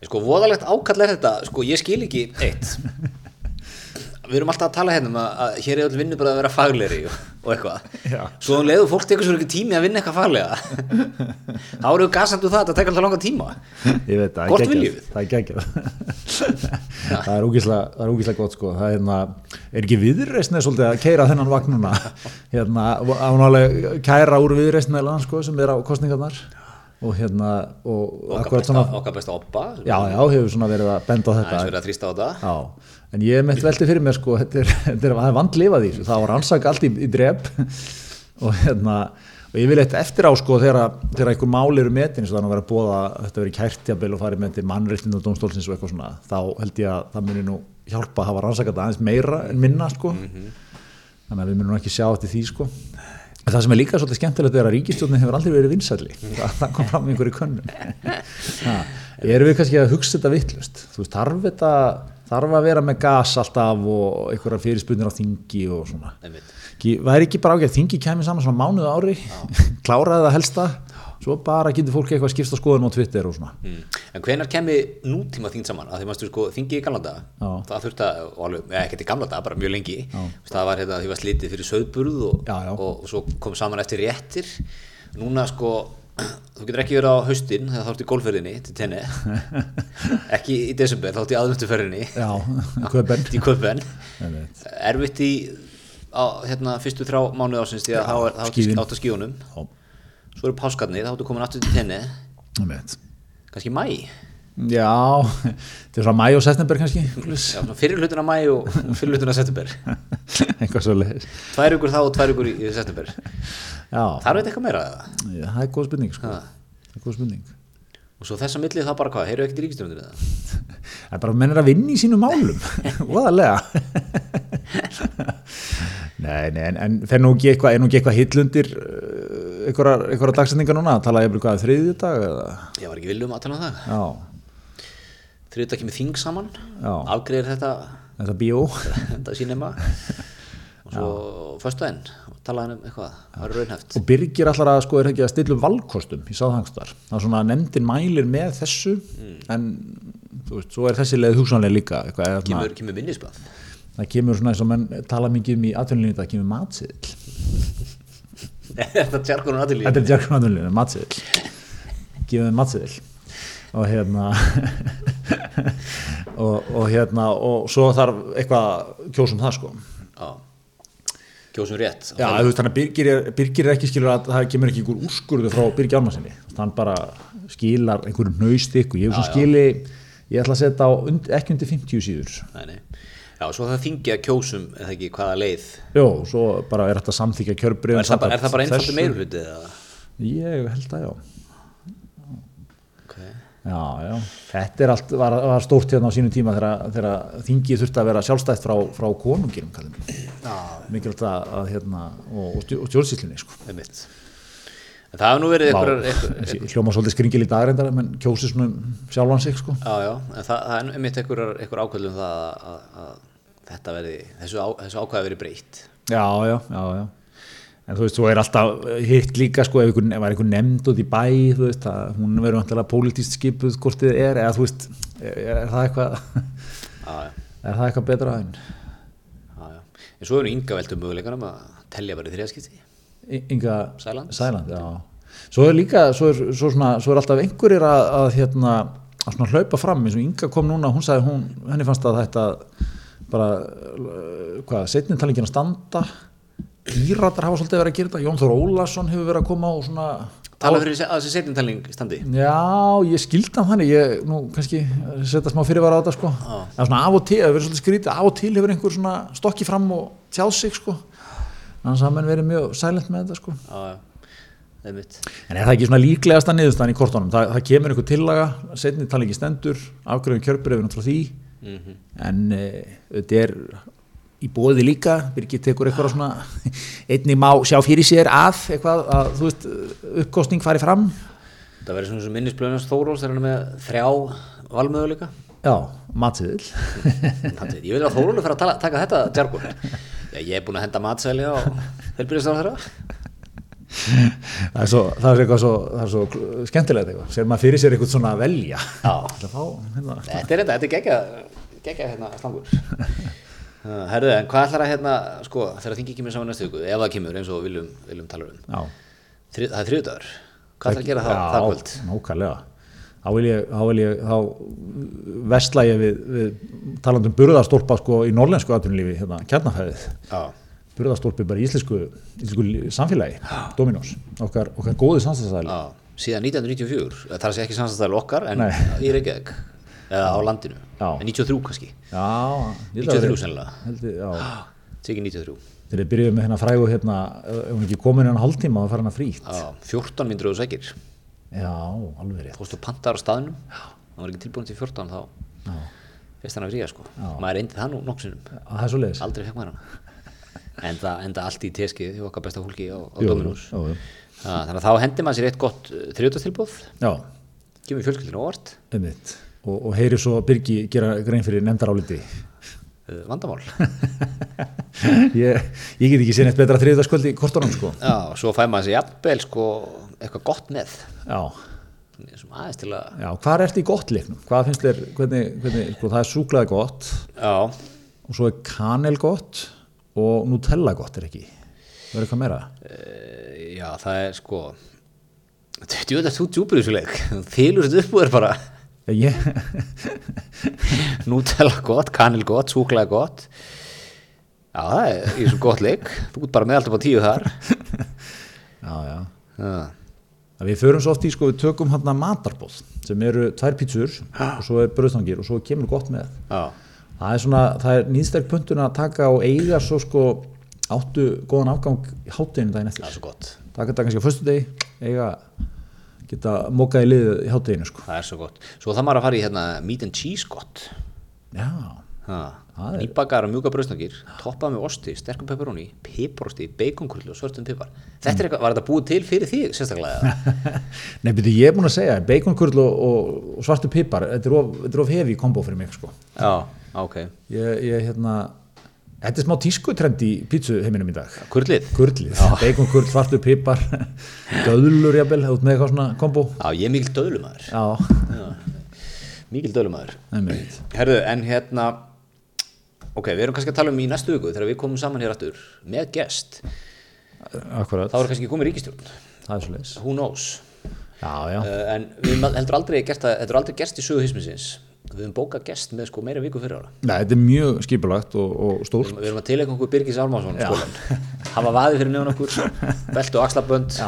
sko voðalegt ákall er þetta, sko ég skil ekki eitt. Við erum alltaf að tala hérna um að, að hér er öll vinnubröð að vera faglegri og, og eitthvað. Svo um leiðu fólk tekur svo ekki tími að vinna eitthvað faglega Þá eru við gasandu það að þetta tekur alltaf langa tíma. Ég veit það, er geggjað. það er geggjað það er það úgislega gott sko. Það er, hérna, er ekki viðreisnið svolítið að keira þennan vagnuna hérna, ánálega kæra úr viðreisnið sko, sem er á kostningarnar og hérna og Okkar besta, besta oppa já, já, hefur svona verið að benda á þetta. Verið að þrýsta á þetta. Já, en ég mitt velti fyrir mér sko, þetta er, þetta er, það er vandlifað í það var rannsaka allt í, í dref og hérna, og ég vil eitt eftir á sko þegar, þegar einhver mál eru metin, þannig að vera bóða þetta verið kærtjabil og farið með til mannreittin og dómstólsins og eitthvað svona, þá held ég að það muni nú hjálpa að hafa rannsaka þetta aðeins meira en minna sko, þannig að við munum ekki sjá eftir því sko. Það sem er líka svolítið skemmtilegt er að ríkistjórnin hefur aldrei verið vinsælli, það, það kom fram í einhverju könnun. Ha, erum við kannski að hugsa þetta vittlust? Þú veist, þarf þetta, þarf að vera með gas alltaf og einhverja fyrirspunir á þingi og svona. Ekki, væri ekki bara ágætt, þingi kemur saman svona mánuð ári, kláraði það helsta, svo bara getur fólk eitthvað að skipta skoðun á Twitter og svona. Mm. En hvenær kemi nútíma þín saman? Að því maður sko, þingi í gamla daga, Já. það þurfti að, alveg, ekkert í gamla daga, bara mjög lengi, það var hérna, því var slitið fyrir söðburð og, Já, já. og, og svo kom saman eftir réttir. Núna sko, þú getur ekki verið á haustin þegar þá ert í golfferðinni til tenni ekki í desember, þá ert í aðvönduferðinni Já, köpen í köpen erfitt í á, hérna, fyrstu þrjá mánuð ásins því að þá er þá ertu skíðin. átt á skíunum Já, svo eru páskarnir, þá ertu komin aftur til tenni kannski mæ Já, þetta er frá mæ og september kannski. Já, fyrir hlutina mæ og fyrir hlutina september. Eitthvað svo leiðis tvær ykkur þá og tvær ykkur í, í september. Þar veit eitthvað meira? Já, það er góð spurning sko. Það er góð spurning. Og svo þessa millið þá bara hvað, heyrðu ekkert í ríkistjónundir eða? Það er bara að menn er að vinna í sínum málum. Óðarlega Nei, nei, en, en nú ekki eitthvað, er nú ekki eitthvað hillundir einhverjar, einhverjar dagsendingar núna? Talaði ég bara hvað, þriðju dag eða? Ég var ekki viljum að tala um það? Já, þriðdag kemur þing saman Já. afgreðir þetta þetta bíó. þetta sínema og svo föstudaginn talaði hann um eitthvað, það var raunhæft. Og Birgir allar að sko er ekki að stilla upp valkostum í sáðhangstar, það er svona nefndin mælir með þessu en þú veist, svo er þessi leið hugsanlega líka eitthvað, kemur, kemur minnisblad það kemur svona eins og menn tala mikið um í atvinnulínu, það kemur matsiðil þetta er tjarkonun aðilíð Þetta er Jarkon Adunlínu, matsiðil þeim matsiðil og hérna og, og hérna og svo þarf eitthvað kjósum það sko. Já, kjósum rétt. Já, þú veist þannig að Birgir er, Birgir er ekki skilur að það kemur ekki einhver úrskurðu frá Birgir Ármannsinni hann bara skilar einhverjum naustykku ég hef svo skili, ég ætla að setja á und, ekki undir 50 síður. Nei, nei. Já, svo það þingi að kjósum eða ekki hvaða leið Jó, svo bara er þetta samþykja kjörbrið er það það bara einfaldur meirhluti eða? Ég held að já Okay. Já, já, þetta er allt, var, var stórt hérna á sínu tíma þegar, þingið þurfti að vera sjálfstætt frá, frá konunginum, mikilvægt að, að hérna, og, og stjó- og stjórnsýslinni, sko. Einmitt. En það hefur nú verið þessi Hljóma svolítið skringil í dag reyndar, menn kjósi svona um sjálfan sig, sko. já, já, en það, það er einmitt einhver ákvöldum það að, að, að þetta verði, þessu, á, þessu ákvæði verið breytt. Já, já, já, já. En þú veist, svo er alltaf hitt líka, sko, ef einhver, ef var einhver nefnd út í bæ, þú veist, að hún verður vantilega pólitíst skipuð hvort þið er, eða þú veist, er, er það eitthvað, Já, já, er það eitthvað betra en já, já. En svo er nú ynga veltum möguleikanum að telja bara í þriðaskipti. Inga Sæland. Sæland, já. Svo er líka, svo er, svo svona, svo er alltaf einhverjir að, að hérna, að svona hlaupa fram eins og Inga kom núna, hún sagði hún, henni fannst að þetta bara, uh, hvað, setnin talingin að standa? Íratar hafa svolítið verið að gera þetta. Jón Þór Ólason hefur verið að koma og svona Tala fyrir að þessi setjumtalning standi. Já, ég skildi hann þannig, ég nú kannski setja smá fyrirvara á þetta sko. En svona af og til, það hefur verið svolítið skrítið af og til hefur einhver svona stokki fram og tjáð sig sko. Annars hafa menn verið mjög sælent með þetta sko. Já, já, einmitt. En er það ekki svona líklegasta niðurstaðan í kortunum? Það, það kemur einhver tillaga, setni talingi stendur, afgröðum kjörbreyfin því, Mhm. en þetta er í bóði líka, Birgir tekur eitthvað svona, einnig má sjá fyrir sér að eitthvað, að þú veist, uppkostning fari fram. Það verður svona sem minnisblöðunars Þórós þegar hann er með þrjá valmöðuleika. Já, matsiðil. Ég vil að Þórólu fyrir að taka þetta tjarkun. Ég er búin að henda matsæli á helbyrðistáð þeirra. Það, er svo, það er eitthvað svo, það er svo skemmtilegt eitthvað, sér maður fyrir sér eitthvað svona að velja. Já. Fá, hérna, Þetta er þetta, þetta er geggja, geggja hérna slangur. Uh, Herðu, en hvað ætlar að hérna, sko, þegar þingi kemur saman næstu viku, ef það kemur eins og viljum, viljum tala um. já. Þri, það er þriðdagur. Hvað ætlar að gera það, það kvöld? nákvæmlega þá vil ég, þá vil ég þá vestla ég við, við talandum burðastólpa sko í norlensku atvinnulífi hérna, kjarnafæðið Já. burðastólpi bara í íslensku, íslensku samfélagi, Dominos okkar, okkar góði samstæðsæli síðan 1994, það er að ekki samstæðal okkar, en Nei. í Reykjavík, eða á landinu. Já. En 93 kannski, já, ég held að 93 vera- sennilega, tekið 93. þegar ég byrjuði með hérna frægu hérna, ef hún ekki komin hérna hálftíma þá fara hana frítt Já, 14 myndur og sækir. já, alveg rétt Fórstu pantar á staðnum, það var ekki tilbúin til 14 þá, já, fyrst hann að fríja sko. Já. Maður reyndi það nú nokksinum, það er svo leiðis aldrei fekk maður hana. Enda, enda allt í teskið hjá okkar besta fólki á, á Dominus. Þannig að þá hendi maður sér eitt gott þrjóðastilbóð, já, kemur fjölskyldinu einmitt. Og, og heyri svo Birgi gera grein fyrir nefndaráliti. Uh, vandamál. ég, ég get ekki séð neitt betra þriðdaskvöld í kortunum sko. Já, svo fæ maður sér jafnvel sko eitthvað gott með, já, aðeins til að, já, hvað ertu í gott leiknum? Hvað finnst þér, hvernig, hvernig sko, það er súklaði gott. Já, og svo er kanel gott og nutella gott er ekki? Verður eitthvað meira? uh, já, það er sko, Þú veit að þú djúpur í þessu leik. Þylur þetta upp og er bara ég, Nutella gott, kanil gott, súklaði gott. Já, það er í þessu gott leik. Þú ert bara með alltaf á tíu þar. Já, já. Að við förum svo oft í sko, við tökum hann matarbóð sem eru tvær pítsur og svo er bröðstangir og svo kemur gott með. Já, það er svona, það er nýðstæk pöntun að taka og eiga svo sko áttu góðan afgang í hátteginu daginn það er eftir svo gott. Taka þetta kannski á föstu degi eiga, geta mókað í liðið í hátteginu sko. Það er svo gott. Svo það maður að fara í hérna meat and cheese gott. Já, Ha, Það er- nýbakaðar og mjúka bröðsnangir toppað með osti, sterkum pepperoni piparosti, baconkurli og svörtum pipar þetta er eitthvað, var þetta búið til fyrir þig sérstaklega nei byrju ég er búin að segja baconkurl og, og, svartu pipar þetta er of, of hefi kombo fyrir mig sko. Já, ok, ég, ég hérna þetta er smá tískutrend í pítsu heiminum í dag. Kurlið? Kurlið, baconkurl, svartu pipar döðlur jafnvel, út með eitthvað svona kombo. Já, ég er mikil döðlumæður já, mikil döðlumæður herðu, en hérna ok, við erum kannski að tala um í næstu viku þegar við komum saman hér aftur með gest. Akkurat, þá er kannski komið ríkistjórn það er svo leis who knows? Já, já, uh, en við heldur aldrei gert það þetta er aldrei gerst í sögu hismisins við höfum bókað gest með sko meira viku fyrir ára Nei, þetta er mjög skipulagt og, og stórt. Við erum að tilengja okkur Birgis skólan hafa vaði fyrir nefn okkur belt og axlabönd.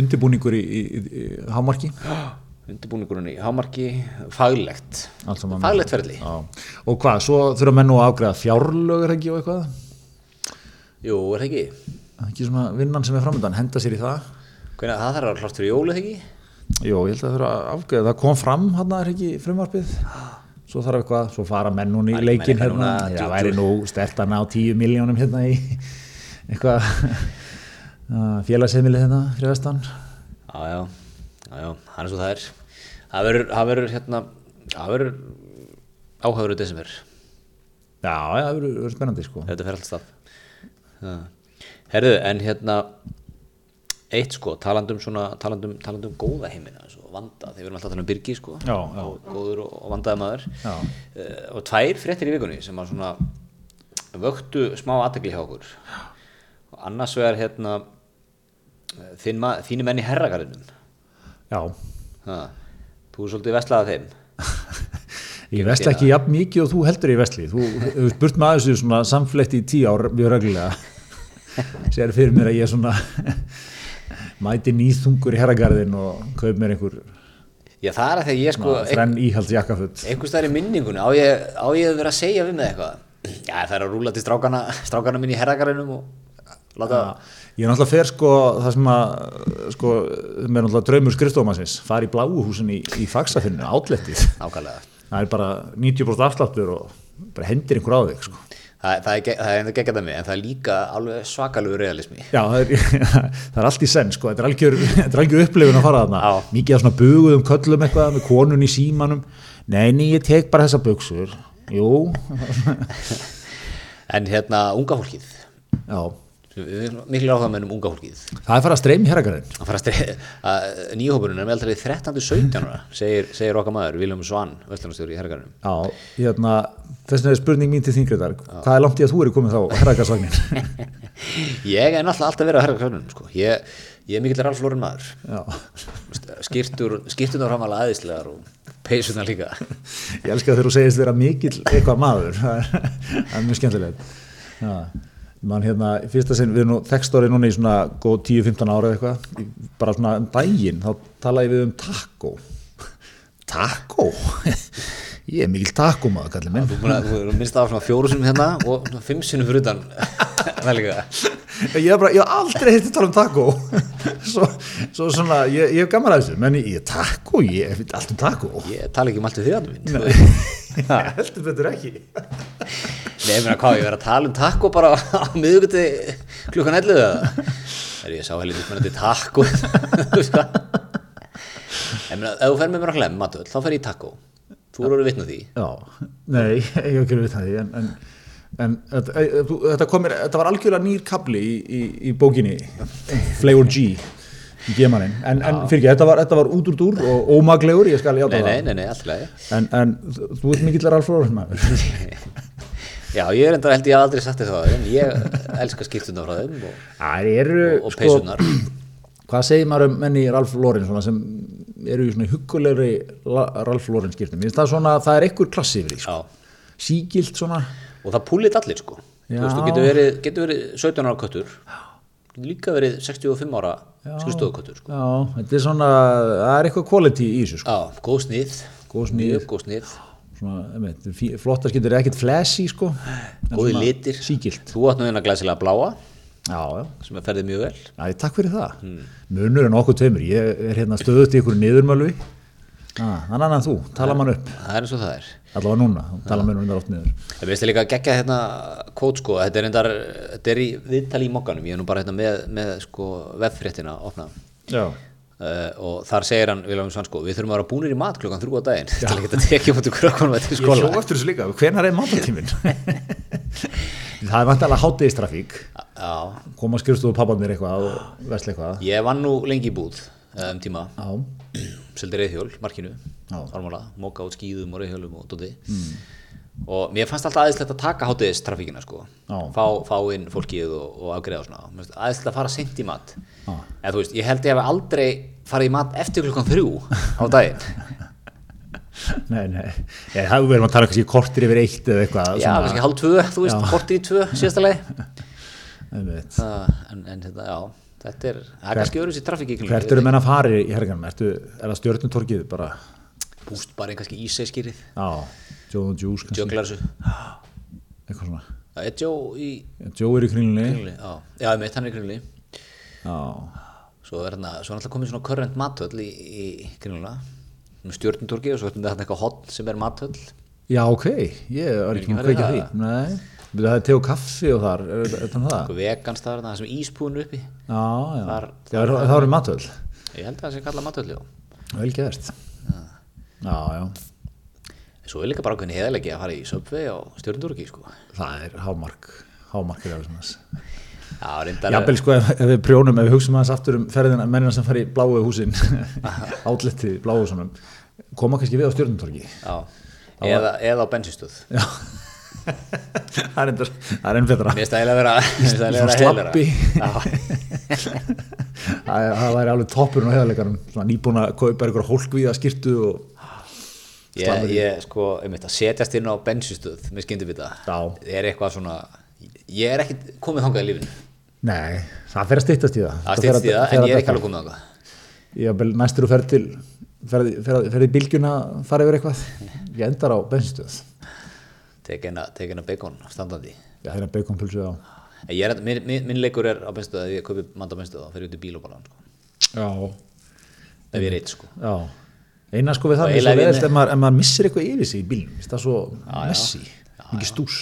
Undirbúningur í, í, í, hámarki. Undirbúningurinn í hámarki faglegt. Faglegt ferli. Já. og hvað, svo þurfa menn nú að afgreða fjárlögur ekki og eitthvað? Jú, er ekki? Er ekki svona vinnan sem er framöndan, henda sér í það. Hvernig, það þarf að klárt fyrir jólið ekki Jó, ég held að það þurfa að afgreða, það kom fram hann er ekki frumvarpið? Svo þarf eitthvað, svo fara menn núna í leikin hérna, djú- væri nú stert að ná 10 miljónum hérna í eitthvað félagsheimili hérna fyrir vestan. Já, já, já, já, hann er svo það er. Það verður, það hérna það verður áhagður í desember. Já, já, það verður spennandi sko. Þetta fer allt stað. Já. herðu, en hérna eitt sko, talandum svona talandum, talandum góða heimina svo vanda, þegar við erum alltaf að tala um Birgi sko. Já, já. og góður og, og vandaði maður. Uh, og tvær fréttir í vikunni sem að svona vöktu smá aðtekli hjá okkur. Og annars vegar hérna þín ma- þínir menn í herragarðinum. Já, þú er svolítið veslaðað þeim. Ég vestla ekki jafn mikið og þú heldur í vestli þú hefur spurt maður svona samflett í tíu ár mjög reglulega. Sér fyrir mér að ég svona mæti nýþungur í herragarðin og kaup mér einhver já það er að þegar ég sko þrenn íhalds jakkafutt einhvers staðar í minningunni á ég, á ég að vera að segja við með eitthvað? Já það er að rúla til strákana strákana minn í herragarðinum og láta Ég er náttúrulega fer sko það sem að sko, sem er náttúrulega draumur skrifstofumannsins fara í bláuhúsin í, í faxafinnu, átlettið nákvæmlega. Það er bara 90% afsláttur og bara hendir einhver á þig sko. Það, það er, ge- það er enda geggjað með en það er líka alveg svakalegu realismi. Já, það er, það er allt í senn sko, þetta er algjör, er algjör upplifun að fara þarna. Já. mikið af svona buguðum köllum eitthvað með konun í símanum. Nei, nei, ég tek bara þessa buksur Jú, en hérna unga fólkið. Já miklu áhuga með um unga fólkið. Það er farið að streymi herragarinn að nýjahópurinn er með aldrei 13-17 ára segir, segir okkar maður Viljum Svann Vestlunarstjóri í herragarnum Já, hérna, þess vegna er spurning mín til þingriðar Hvað er langt í að þú eru komið þá herragarsvagnin? ég er náttúrulega alltaf verið á herragarnum sko. ég, ég er mikill Ralf Lórin maður. Já, skýrtur, skýrturnar framalega aðeinslegar og peysunar líka. Ég elska þegar þú segist vera mikill eitthvað maður. Það það er mjög skemmtilegt. Já, mann hérna, fyrsta sinn við erum nú þekkstóri núna í svona góð 10-15 ára eða eitthvað, bara svona um daginn þá talaði við um taco. Taco? Ég er mikill taco maður, kallið minn. Þú erum minnst af svona fjóru sinum hérna og fimm sinum fyrir utan. Ég hef bara, ég hef aldrei heitt að tala um taco. Svo, svo svona, ég, ég hef gaman að þessu menn ég, taco, ég hef allt um taco. Ég tala ekki um allt við því að minn. Heldur betur ekki Nei, ég meina hvað, ég verið að tala um taco bara á miðuguti klukkan 11 eða? Þegar ég sá heldur mismunandi veist hvað? Ég meina, ef þú fer með mér að hlem matöld, þá fer ég taco. Þú eru vitnu því. Já, nei, ég hef ekki við það en, en, en þetta, komir, þetta var algjörlega nýr kabli í, í, í bókinni Flavor G í gemanin, en, en fyrir ekki, þetta var, þetta var út úr dúr og ómaglegur, ég skal játa Nei, nei, það. nei, nei, allt í lagi. En, en þú ert mikill Ralf Lauren maður Já, ég er enda held ég aldrei sagt þér það En ég elska skýrtuna frá þeim og, eru og sko, peysunar Hvað segir maður um menni Ralf svona, sem eru í svona huggulegri La- Ralf Lauren skýrtum? Mér finnst það svona, það er einhver klassi yfir því, sko. Já. Sígilt svona, og það púlit allir sko þú Já. veist, þú getur verið, getur verið 17 ára köttur getur líka verið 65 ára skrifstofuköttur sko. já, þetta er svona, það er eitthvað quality í þessu, sko. já, góð snið Góð snið. góð snið Svona, einmitt, fí- flottar skýrtur er ekkert flashy, sko. en góði litir Sígilt. þú átt nú eina glæsilega bláa Já, já. sem er ferðið mjög vel Æ, takk fyrir það. Munur er nokkuð tveimur. Ég er hérna stöðut í niðurmölvi. Ah, þannig að þú, tala mann upp. það er eins og það er Allavega núna, tala mann um oft niður. ég veist líka að gegja hérna kót sko, þetta er, endar, þetta er í viðtali í mokkanum, ég er nú bara hérna með, með sko veffréttina opna Já. Uh, og þar segir hann Svansko við þurfum að vera búnir í mat klukkan þrjú á daginn til að geta tekið mútið krökkunum Ég svo eftir þessu líka, hvenær er mátatíminn? það er vantilega hátegistrafík, Já, koma skrifstofu pappanir eitthvað og vesla eitthvað. ég vann nú lengi í búð eh, um tíma, seldi reyðhjól, markinu móka út skýðum og reyðhjólum og dóti og mér fannst alltaf aðeinslegt að taka hátegistrafíkina sko, Já. fá, fá inn fólkið og, og afgreða og svona, aðeinslegt að fara seint í mat Já. en þú veist, ég held ég hef aldrei farið í mat eftir klukkan þrjú á daginn nei, nei. Ég, það verðum að tala kannski kortir yfir eitt eða eitthvað. já, kannski hálf tvö, þú veist, kortið í tvö síðasta leið Einmitt. Það- en, en þetta, já, þetta er það er kannski öðru sér trafík í Hvert eru menn að fara í herganum? Ertu, er það stjörnutorkið bara? búst bara einn kannski ísæskýrið Já, Joe and Juice Jöklar þessu eitthvað svona. Það er Joe í Joe er í kringlunni. kringlunni Já, já ég meit hann er í kringlunni Já, Svo er er alltaf komið svona current matöll í, í kringluna Stjórnundurki og svo er þetta eitthvað hot sem er matöll já ok, ég var ekki með að kveika því. Nei, það er te og kaffi og þar, er er þetta það? Eitthvað vegans það er það sem íspúin uppi. Já, já, Þar- það er- það eru matöld, Ég held að það sé kallað matöll, já. Vel gert. Já, já, Svo er líka bara ákveðin heðalegi að fara í Subway og stjórnundurki, sko það er hámark, hámark er alveg svona. Já, Jafnvel sko ef, ef við prjónum, ef við hugsaum aðeins aftur um ferðina mennina sem fara í bláu húsin, átletti bláu húsunum, koma kannski við á stjórnutorki. Já, eða, eða á bensinstöð Já, það er endur, það er enn betra. Mér stæði að vera Svona slappi. það, væri alveg toppurinn á heðalegarum, svona nýbúin að kaupa einhver hólkvíða skýrtu og Ég, ég sko, einmitt, að setjast inn á bensinstöð með skyndibita Já. er eitthvað svona ég er ekkit komið þangað í lífinu nei, það fer að styttast í það. það stýttist í það, en ég er ekki alveg komið þangað Ég er næstur og ferð til, ferð í bylgjuna, fara yfir eitthvað, ég endar á bensinstöð. tek eina, tek eina bacon standandi Já, það er að beikonpulsu á. En ég er, minn, minn, leikur er á bensinstöð ef ég kaupi manda bensinstöð og fer út í bíl og bara sko. Já. ef ég er eitt sko Já, eina sko við það er svo veðist ef maður, maður missir eitthvað yfir sig í bílnum, það er svo messi, mikið stús.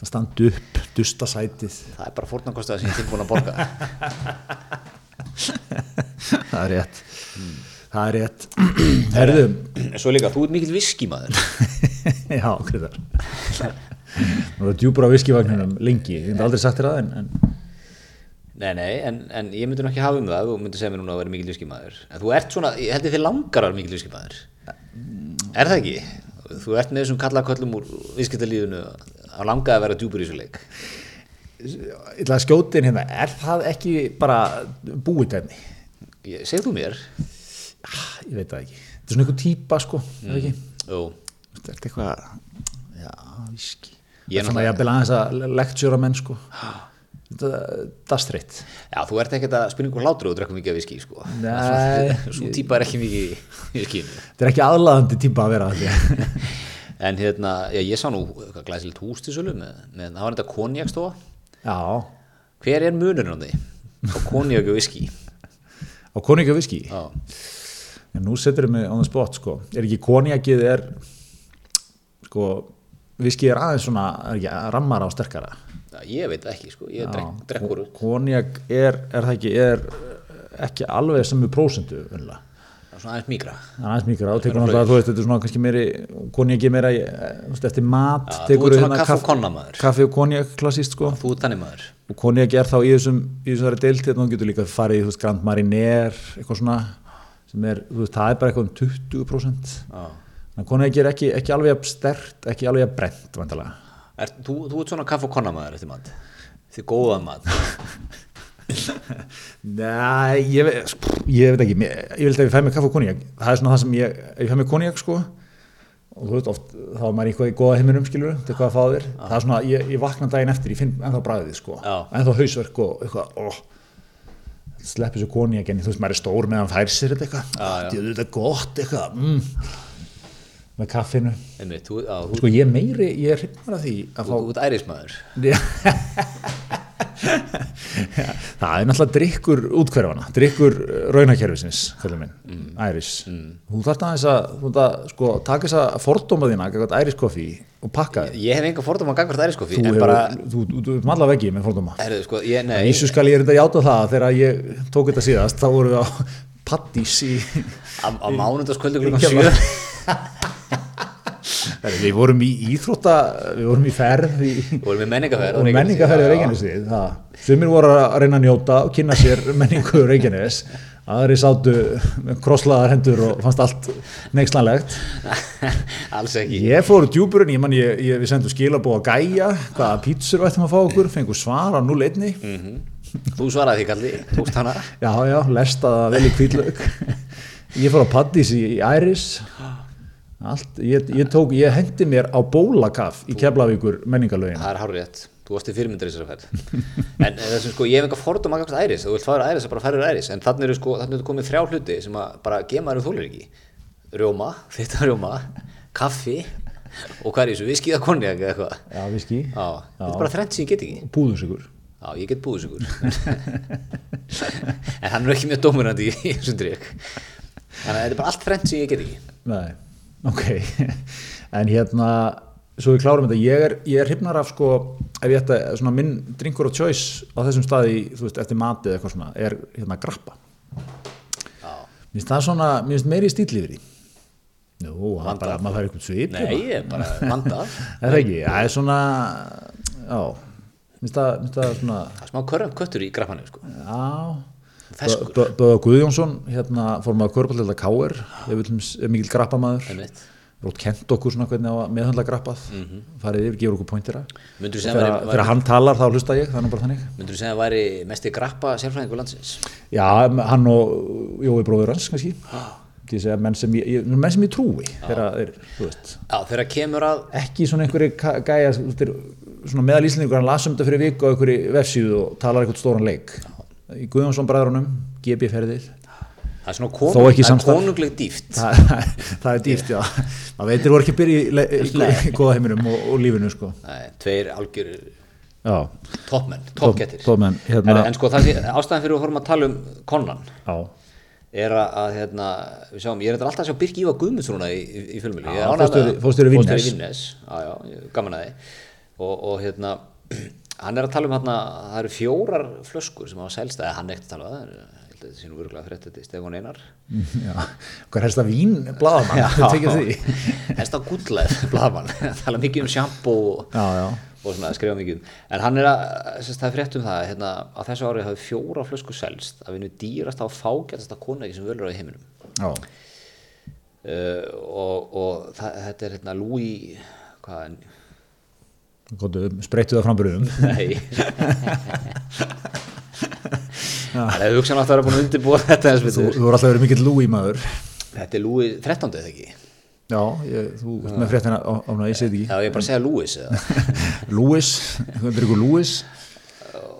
Það standi upp, dusta sætið. Það er bara fórnarkostað sem ég er tilbúin að borga. Það er rétt. Það er rétt. Herðu, svo líka, þú ert mikill viskímaður já, greiðar það? Var djúpur á viskivagninum lengi, ég hef aldrei sagt þér það en, en nei, nei, en, en ég myndi nú ekki hafa um það þú myndi segja mér núna að vera mikill viskímaður en þú ert svona, ég held ég þið langar að vera mikill viskímaður er það ekki? þú ert með þessum kallaköllum úr viskítalíðinu að langa að vera djúpur í þessu leik ég ætla að skjóta inn hérna, er það ekki bara búið dæmi? Segð þú mér ég veit það ekki, þetta er svona einhver típa sko, mm. ekki? Jú, Þetta er eitthvað, já, viski. Ég er er svona jafnvel aðeins að lektjúra menn, sko. Þetta er streitt. já, þú ert ekkert að ykkur hlátur og drekka mikið af viski sko. Nei. svo típa er ekki mikið í viskínu Þetta er ekki aðlaðandi típa að vera en hérna, já, ég sá nú glæsilegt hús til sölu með, með það var þetta konjakstofa já, hver er munurinn á því? á konjak og viski á konjaki og viski. já, En nú setur við mig on the spot, sko. Er ekki konjakið er, sko, viski er aðeins svona, er ekki, rammar á sterkara. Ég veit það ekki sko. ég drek, drekkur út Konjak er, er það ekki, er ekki alveg sem við prósentu, unlega. svona aðeins Það er aðeins mikilvæg og tekur náttúrulega, þú veist, þetta er svona kannski meiri, konjaki meira, eh, eftir mat, þú tekur og konna maður. kaffi og konjak klassíst, sko. þú ert þannig maður Og konjak er þá í þessum, í þessari deilt, hérna, þú getur líka farið í, þú veist, Grand Marinier, eitthvað svona, sem er, þú veist, það er bara eitthvað um 20%. já. Þannig að konjak er ekki, ekki alveg jafn stert, ekki alveg jafn brent, vandalega. Er, þú, þú ert svona kaffi og konna maður eftir mat. Þið góða mat. Nei, ég, ve- sko, ég veit ekki, mér- ég vil að ég fæ mig kaffe og konjak, það er svona það sem ég, ég fæ mig konjak sko, og þú veist oft, þá er maður eitthvað í góða heiminum skilur, til hvað að fá þér, það er svona, ég, ég vakna daginn eftir, ég finn ennþá bræðið sko, Já. ennþá hausverk og eitthvað, ó, sleppi svo konjak en þú veist, maður er stór meðan fær sér þetta eitthvað, þetta er þetta gott eitthvað, mm, með kaffinu, Einmitt, þú, á, þú, sko ég er meiri, ég er hrifnar af því að fá ert ærismæður. það er náttúrulega drikkur útkverfana, drikkur raunakerfisins, kallið minn, æris þú þarft aðeins að, þú þarft að sko, taka þessa fordóma þína, æriskoffi og pakka þér, Ég hef enga fordóma að gangvart æriskoffi, þú en hefur, bara, þú, þú, þú, þú allar veggi með fordóma. Herðu, sko, ég, nei, Íssu skal ég reynda að játa það að þegar ég tók þetta síðast, þá vorum við á pattís á, mánundaskvöldu klukkan Ég 7. Við vorum í íþrótta, við vorum í ferð í, Þú vorum með menningaferð. og menningaferði Reykjanesið það. sumir voru að reyna að njóta og kynna sér menningu Reykjanes aðri sátu með krosslaðar hendur og fannst allt neikslanlegt Alls ekki. ég fór djúburinn, ég man ég, ég við sendum skilabóð að gæja, hvaða pítsur vættum að fá okkur, fengur svar á 0-1 Þú svaraði því kalli, tókst hana. já já, lestaða vel í kvítlaug ég fór á Paddís í, í Æris allt, ég, ég tók, ég hendi mér á bólakaf í Keflavíkur menningalögin Það er rétt. Þú varst í fyrirmyndir í þessari ferð. en þessum sko, ég hef enga fordóma að gangvart æris. Þú vilt fara æris, þá bara færir æris. En þannig eru sko, þannig eru komið þrjá hluti sem að bara gemaður þólir ekki. Rjóma, þetta rjóma, kaffi og hvað er þessu, viskíða konjak eða eitthvað. já, viski, þetta er bara þrennt sem ég get ekki. púðusikur Já, ég get búið sigur En hann er ekki mjög dóminandi í þessum drikk Þannig að þetta er bara allt þrennt sem ég get ekki Nei, ok En hérna, svo við klárum þetta. Ég er, ég er hrifnar af sko ef ég ætta, svona minn drinkur og choice á þessum staði, þú veist, eftir matið eitthvað svona, er hérna grappa. Mér finnst það svona, mér finnst meiri stíl yfir því Nú, það er bara, maður fær eitthvað svip nei, ég er bara vandað Er það ekki, það er svona já, minnst það, minnst það svona Það er smá köttur í grafmanum sko. já Böða Guðjónsson, hérna fór maður körballlega káir, ég vil er mikill grappamaður. Einmitt. Rótt kent okkur svona hvernig á að meðhandla grappað. Farið yfir, gefur okkur að þegar, hann talar þá hlusta ég, það nú bara þannig. Myndur þú segja að væri mesti grappa sérfræðingur landsins? Já, hann og Jói bróður hans kannski. Segja menn sem ég, ég, menn sem ég trúi þegar þeir, þú veist. Að ekki svona einhverju gæja meðal íslendingur, hann lasum þetta fyrir viku á einhverju vefsíðu og talar eitthvað stóran leik í Guðjónsson bræðrunum, GB ferðir. Það er svona konung, er konungleg dýft það, það er dýrt, já. Maður veitir voru ekki að byrja í, í, í góða heiminum og, og lífinu sko. Nei, tveir algjör toppmenn, Topp- toppgettir. Toppmenn, hérna- En, sko, það sé, ástæðan fyrir að horfum að tala um konan já, er að, hérna, við sjáum, ég er alltaf að sjá Birki Ívar Guðmundsson í, í, í fjölmjölu fórstjóri- fórstjóri Vinnes. Gaman að því. Og, og hérna, hann er að tala um hérna, það eru fjórar flöskur sem hafa selst, eða hann er ekkert að tala um það er- ég held að þetta sé nú virkulega frétt þetta í Stefán Einar. Já hvað helst að vín? Blaðamann, þetta tekið því. Helst á gullæð, blaðmann tala mikið um sjampó og, og svona skrifa mikið um. En hann er að, það er frétt um það hérna, á þessu ári hafi fjóra flöskur selst að vinnu dýrast á fágætasta konegi sem völur á heiminum. Já. Uh, og, og það, þetta er hérna Louis hvað, Góðu, spreyttu það framburðum nei. Það er hugsan að vera búin að undirbúa þetta þú, þú voru alltaf verið mikill Louis maður. Þetta er Louis 13. eða ekki? Já, ég, þú ert með fréttina á, á, á ég segi já ég er bara að segja ekki Louis, þú er ykkur Louis.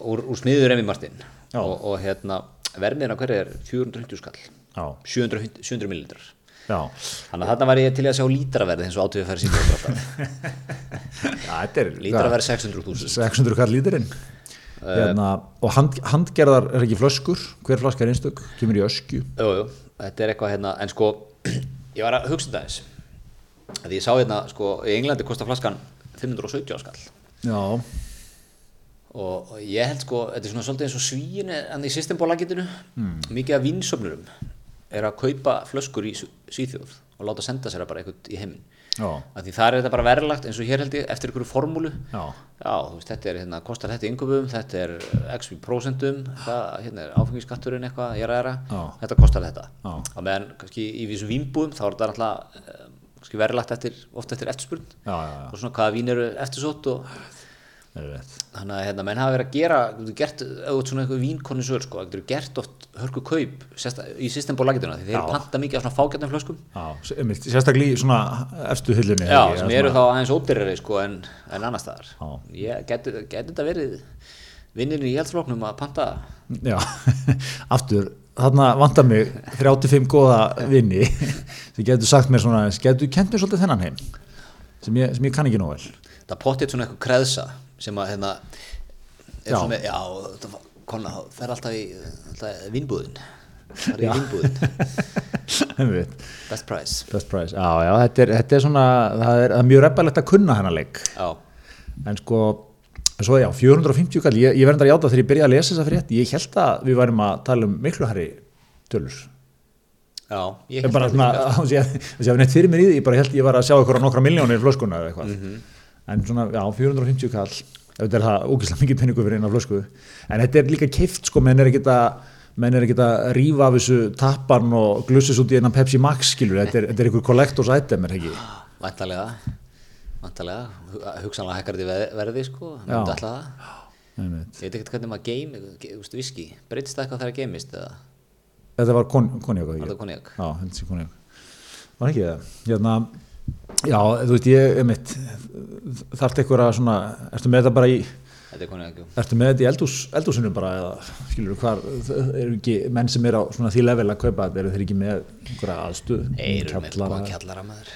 Úr, úr smiður Remi Martin. Og, og hérna verðin á hverju er 450 skall. Já, 700, 700 millilitrar þannig að þarna var ég til að sjá lítraverð eins og átöðu síðan já þetta er lítraverð 600.000 600 kall lítirinn hérna, og hand, handgerðar er ekki flöskur? Hver flaska er einstök, kemur í öskju? Jú, jú, þetta er eitthvað hérna, en sko, ég var að hugsa þetta eins, að ég sá hérna, sko, í Englandi kostar flaskan 517 skall. Já, og og ég held sko, þetta er svona svolítið eins og svíin en í systembólagitinu, mm. mikið af vinsöfnurum er að kaupa flöskur í Svíþjóð og láta senda sér bara eitthvað í heiminn. Af því þar er þetta bara verðlagt eins og hér held ég eftir einhverju formúlu. já, Já, þú veist, þetta er hérna, kostar þetta yngöfum, þetta er x í prósentum, það, hérna er áfengiskatturinn eitthvað, ég ræðra, Já. þetta kostar þetta. Já. Á meðan, kannski í þessum vínbúðum, þá er þetta alltaf, eh, verðlagt eftir, oft eftir eftirspurn, já, já, já. og svona hvaða vín eru eftirsótt og. Þannig að hérna, menn hafa verið að gera þú gert, ert svona eitthvað vínkonnisör sko, þú gert oft hörku kaup sérsta, í systemból lagituna, því þeir Já. panta mikið af svona fágjarnum flöskum. Já, sérstaklega í svona efstu hyllunni Já, ekki? sem eru þá aðeins ódýrari sko, en, en annar staðar. Getur get þetta verið vinnir í hjálpsfloknum að panta? Já, aftur, þarna vantar mig 35 góða vinni sem getur sagt mér svona, getur kent mér svolítið þennan heim sem ég, sem ég kann ekki nóg vel. Það potið svona eitthvað kreðsa sem að hérna er Já. með, já, þetta kona, fer alltaf í vinnbúðin það er í vinnbúðin best price. Best price, já, já, þetta er, þetta er svona það er, það er mjög reppalegt að kunna hennar leik. Já, en sko, svo já, 450 kall. Ég, ég verður að játa þegar ég byrjaði að lesa þessa frétt. Ég held að við værum að tala um miklu herri tölur. Já ég held bara það þess að neitt fyrir mér í því. Ég bara held ég var að sjá ykkur á nokkra miljónir flöskuna eða eitthvað en svona, já, 450 kall þetta er það ógislega mikið penningu fyrir eina flösku. En þetta er líka keift sko, menn er ekkit að menn er ekkit að rífa af þessu tappan og glussis út í einan Pepsi Max skilur, þetta er, þetta er ykkur collectors item er það ekki? Væntalega væntalega, hu- hugsanlega hækkar þetta verði sko, Já. myndi alltaf það. Ég veit ekkert hvernig maður geim, ge- þú veist, viski. Breytist það eitthvað þegar það geimist eða? Þetta var kon, konjak var það konjak? Já, þetta sé konjak. Var ekki það? Hérna, já, þú veist ég er mitt þarft eitthvað að svona ertu með þetta bara í er Ertu með þetta í eldús, eldúsinu bara eða skilur þú hvar, eru ekki menn sem er á svona því level að kaupa þetta, eru þeir ekki með einhverja aðstuð, Eirum með góða kjallara maður.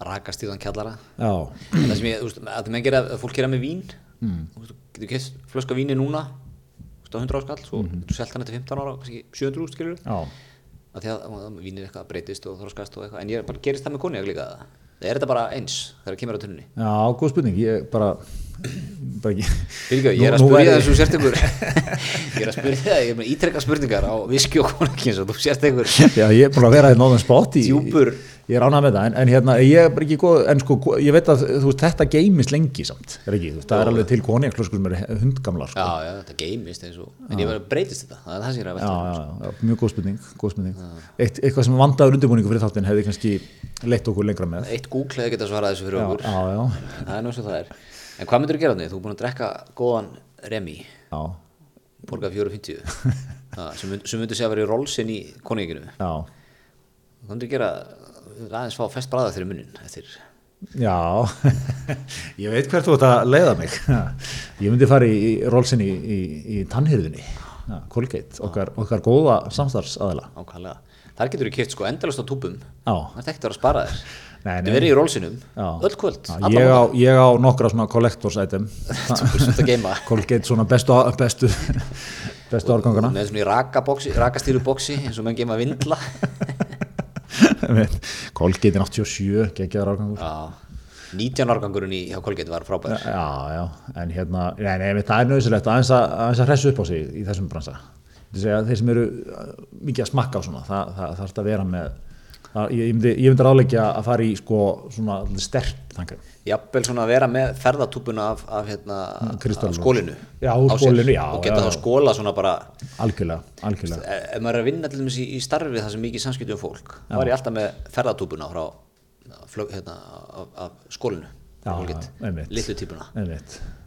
Rakast í þann kjallara. Já, En það sem ég, þú veist, að það menn gera, fólk gera með vín. Mm. þú þú getur keft flöska víni núna? Þú á 100 áskall, svo Mhm. getur selt hann eftir 15 ára, kannski 700 úr, skilur já, að því að, vínir eitthvað breytist og þroskast og eitthvað, en ég bara gerist það með konjak líka er þetta bara eins þegar það kemur á tunnunni já, góð spurning, ég bara, bara ekki. Fyrirgjöf, ég er að er- þessu sért ykkur ég er að spyrja það, ég er með ítrekka spurningar á viski og konjakins og þú sért ykkur Já, ég er búin að vera í nóðan spott í, Djúpur. Ég er ánað með það, en, en hérna, ég er bara ekki góð, en sko, ég veit að þú veist, þetta geimist lengi samt, er ekki, þú veist, það er alveg til konjaklöskur sem eru hundgamlar, sko. já, já, þetta geimist eins og en ég verður breytist þetta, það er það sem ég er að Já, velta já, já, mjög góð spurning, góð spurning. Eitt, eitthvað sem vandaður undirbúningu fyrir þáttinn hefði kannski leitt okkur lengra með. eitt Google hefði getað svarað þessu fyrir Já, okkur. já, já, það er svo það er. En hvað myndir þú gera þannig? Þú búin að drekka góðan Remi, já, borgað 450 Ha, sem, mynd- sem myndir segja að vera í rollsin í koninginu já. hvað myndir gera aðeins fá fest bræða fyrir munnin eftir Já, ég veit hvert þú ert að leiða mig. Ég myndi fara í, í rólsinni í, í, í tannhyrðinni, Colgate, okkar, okkar góða samstarfsaðila. ákvæmlega þar getur þú kert sko endalast á túbum Já. það er ekkert að vera að spara þér nei. verið í rollsinum Já. öll kvöld ég, á, ég á nokkra svona collectors item, Colgate svona bestu, bestu, bestu árgangana. með svona í rakastýru boksi eins og menn geima vindla Er 87, geggjaðar árgangur. Já, 19 árgangurinn í hjá Colgate var frábær Já, já, en hérna, nei, nei, það er nöðsilegt aðeins að, að hressu upp á sig í þessum bransa. Þeir sem eru uh, mikið að smakka á svona, það, það þarf að vera með, það, ég, ég myndi, myndi ráðleggja að fara í sko svona stert þangar. Jafnvel svona að vera með ferðatúpuna af, af, hérna, Kristallur. af skólinu Já, úr skólinu, já, og geta já, þá skóla svona bara Algjörlega, algjörlega. ef ef maður er að vinna til dæmis í, í starfi það sem mikið samskipti um fólk þá er ég alltaf með ferðatúpuna frá flög, hérna, af, af skólinu litlu típuna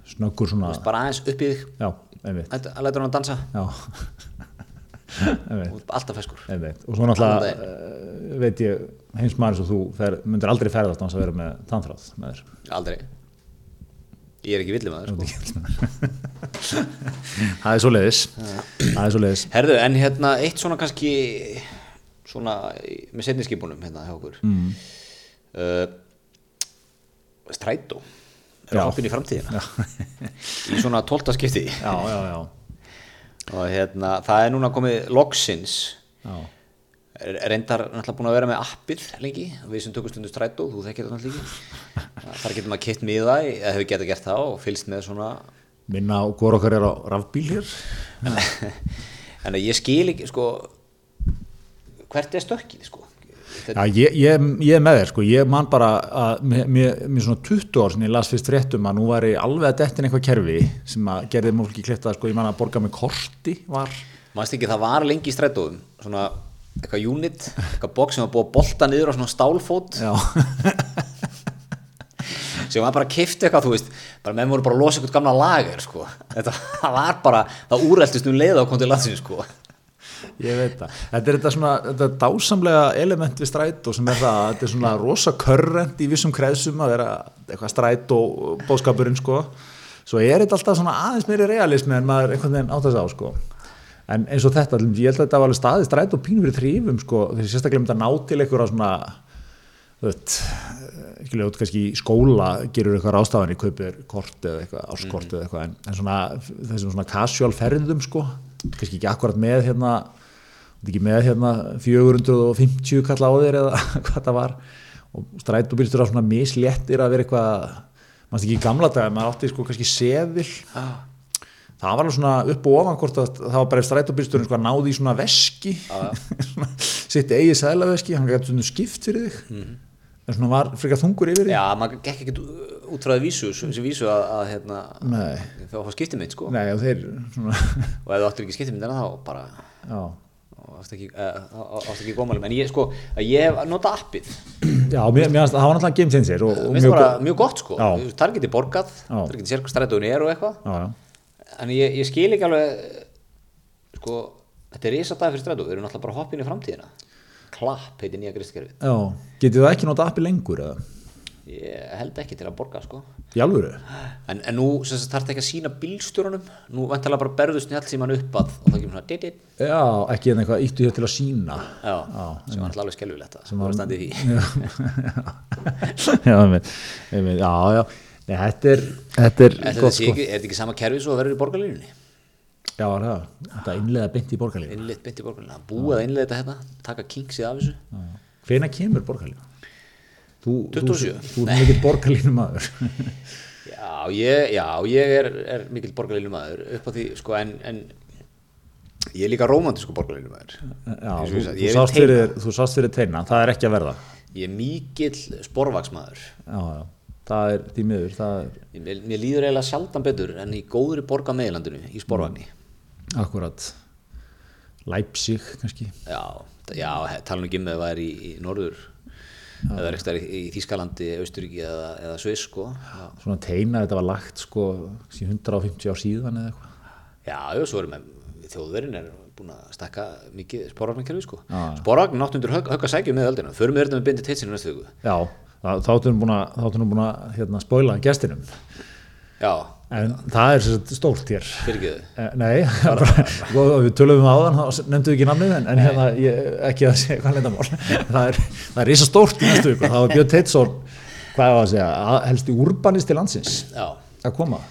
snöggur svona, bara aðeins upp í þig. Já, einmitt, að að læta hann að dansa. Já, alltaf feskur og svo náttúrulega uh, veit ég heimst maður svo þú fer, myndir aldrei ferðast án þess að vera með tannþráð með aldrei. Ég er ekki villið maður sko. það er svo leiðis það er svo leiðis herðu en hérna eitt svona kannski svona með setniskipunum hérna hjá okkur. Mm. uh, strætó er hoppin í framtíðina. Í svona tólta skipti. Já, já, já, og hérna það er núna komið loksins. Reyndar náttúrulega búin að vera með appið lengi við sem tökum stundu strætó, þú þekkir það náttúrulega ekki. Þar getur maður kitt miða eða hefur getað gert það og fylgst með svona minna á hvort okkar er á rafbíl hér. En ég skil ekki sko hvert er stökkið sko já, ég, ég, ég með þér sko ég man bara að mér, svona 20 ár sem ég las fyrst fréttum að nú væri alveg að dettin eitthvað kerfi sem að gerði mjög ekki klipt að sko ég man að borga með korti var Manst ekki, það var lengi í strætóðum svona eitthvað unit, eitthvað box sem var búið að bolta niður á svona stálfót já, sem var bara að kifta eitthvað, þú veist bara menn voru bara að losa eitthvað gamla lager sko. þetta var bara, það úrældist um leið á kom til landsins sko. Ég veit það. Þetta er þetta svona þetta dásamlega element við strætó sem er það að þetta er svona rosa körrent í vissum kreðsum að vera eitthvað strætó bóðskapurinn sko. Svo er þetta alltaf svona aðeins meiri realismi en maður einhvern veginn átt að sá sko. En eins og þetta, ég held að þetta var alveg staðið strætó pínu fyrir þrýfum sko. Þegar sérstaklega myndi að ná til einhverja svona þú veit, ekki ljótt kannski í skóla gerur eitthvað rástafanir, kaupir kort eða eitthvað, áskort eða eitthvað en, en svona þessum svona casual ferðum sko, kannski ekki akkurat með hérna, ekki með hérna 450 kalla á þér eða hvað það var. Og strætóbílstur á svona misléttir að vera eitthvað mannst ekki í gamla dag, maður átti sko kannski seðil. Það var alveg svona upp og ofan hvort að það var bara strætóbílsturinn sko að náði í svona veski. Sitt eigið sælaveski, hann gæti svona skipt fyrir þig en svona var frekar þungur yfir því? Já, maður gekk ekkert út frá vísu sem vísu að, að hérna, þá fá skiptimind sko. Nei, og þeir svona, og ef þú áttur ekki skiptimindina þá bara já, átt ekki, átt ekki góðmálum en ég sko, að ég hef notað appið. Já mér, fannst það var náttúrulega game changer og, og Mér finnst það mjög bara góð mjög gott sko. Það er getið borgað, það er getið sér hvað strætóin er og eitthvað. En ég, ég skil ekki alveg sko, þetta er risa dag fyrir strætó. Við erum náttúrulega bara hoppin í framtíðina klapp heitir nýja gristkerfið já, getið það ekki nota appi lengur eða, ég held ekki til að borga sko. Í alvöru? En, en nú þarf ekki að sína bílstjórunum nú vantalega bara berðu snjall sem hann upp að og það kemur svona dit dit. Já, ekki en eitthvað íttu hér til að sína já, sem var náttúrulega alveg skelvilegt Sem var- standið því. Já, já, já Nei, þetta er, þetta er er gott þetta sko. ekki, er þetta ekki sama kerfi svo að verður í borgarlínunni já, það, þetta innlega beint í borgarlínu innleitt beint í borgarlínunni, að búa að innleita þetta taka kinksið af þessu hvena kemur borgarlínu? Þú, 27. þú, er mikill borgarlínu maður Já, ég, já, ég er, er mikill borgarlínumæður upp á því, sko, en, en ég er líka rómantísku borgarlínumæður. já, Eins og þú, þú, sást fyrir, þú sást fyrir teina, það er ekki að verða Ég er mikill sporvaksmaður. já, já, það er því miður það er Mér, mér líður eiginlega sjaldan betur en í góðri borga meðlandinu í sporvagni. Akkurat Leipzig kannski Já, já, tala nú ekki um ef það er í, í norður, eða er eitthvað í, í Þískalandi, Austuríki eða, eða Sviss, sko. Já, svona teina, þetta var lagt sko síðan 150 ár síðan eða eitthvað já, já svo erum við, þjóðverinn er búin að stakka mikið sporvagnarkerfi, sko. Já. Sporvagn náttundur högg, að sækja með öldina. Förum við þetta með bindið teitsinu næstu viku. já, þá áttum við búin að, búin að hérna, spoila gestinum Já, en það er stórt hér. Eh, Nei, bara, við tölum um áðan, þá nefndu við ekki namnið en, en hérna, ég, ekki að segja hvað lendamál. það er, er risa stórt í næstu viku. Það var Björn Teitsson, hvað er að segja, að- helsti urbanist til landsins Já, að koma.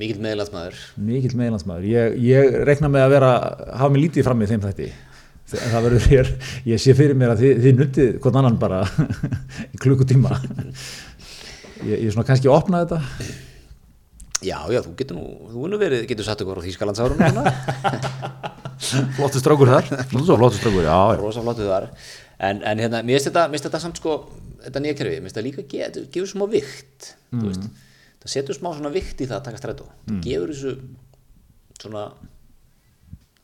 mikill meðlandsmaður. Mikill meðlandsmaður. Ég, ég reikna með að vera, hafa mig lítið fram í þeim þætti. Þa- Það verður hér, ég sé fyrir mér að þið, þið nuttið hvort annan bara í klukkutíma. Ég, ég svona kannski opna þetta. Já, já, þú getur nú, þú nú verið, getur satt ykkur á Þýskalandsárunum núna. Flottu strákur þar. Flottu strákur, já, já. Rosa flottu þar. En, en hérna, mér finnst þetta, þetta samt sko, þetta nýja kerfi, mér finnst þetta líka ge- þetta gefur smá vikt, þú veist. Það setur smá svona vikt í það að taka strætó. Það gefur þessu svona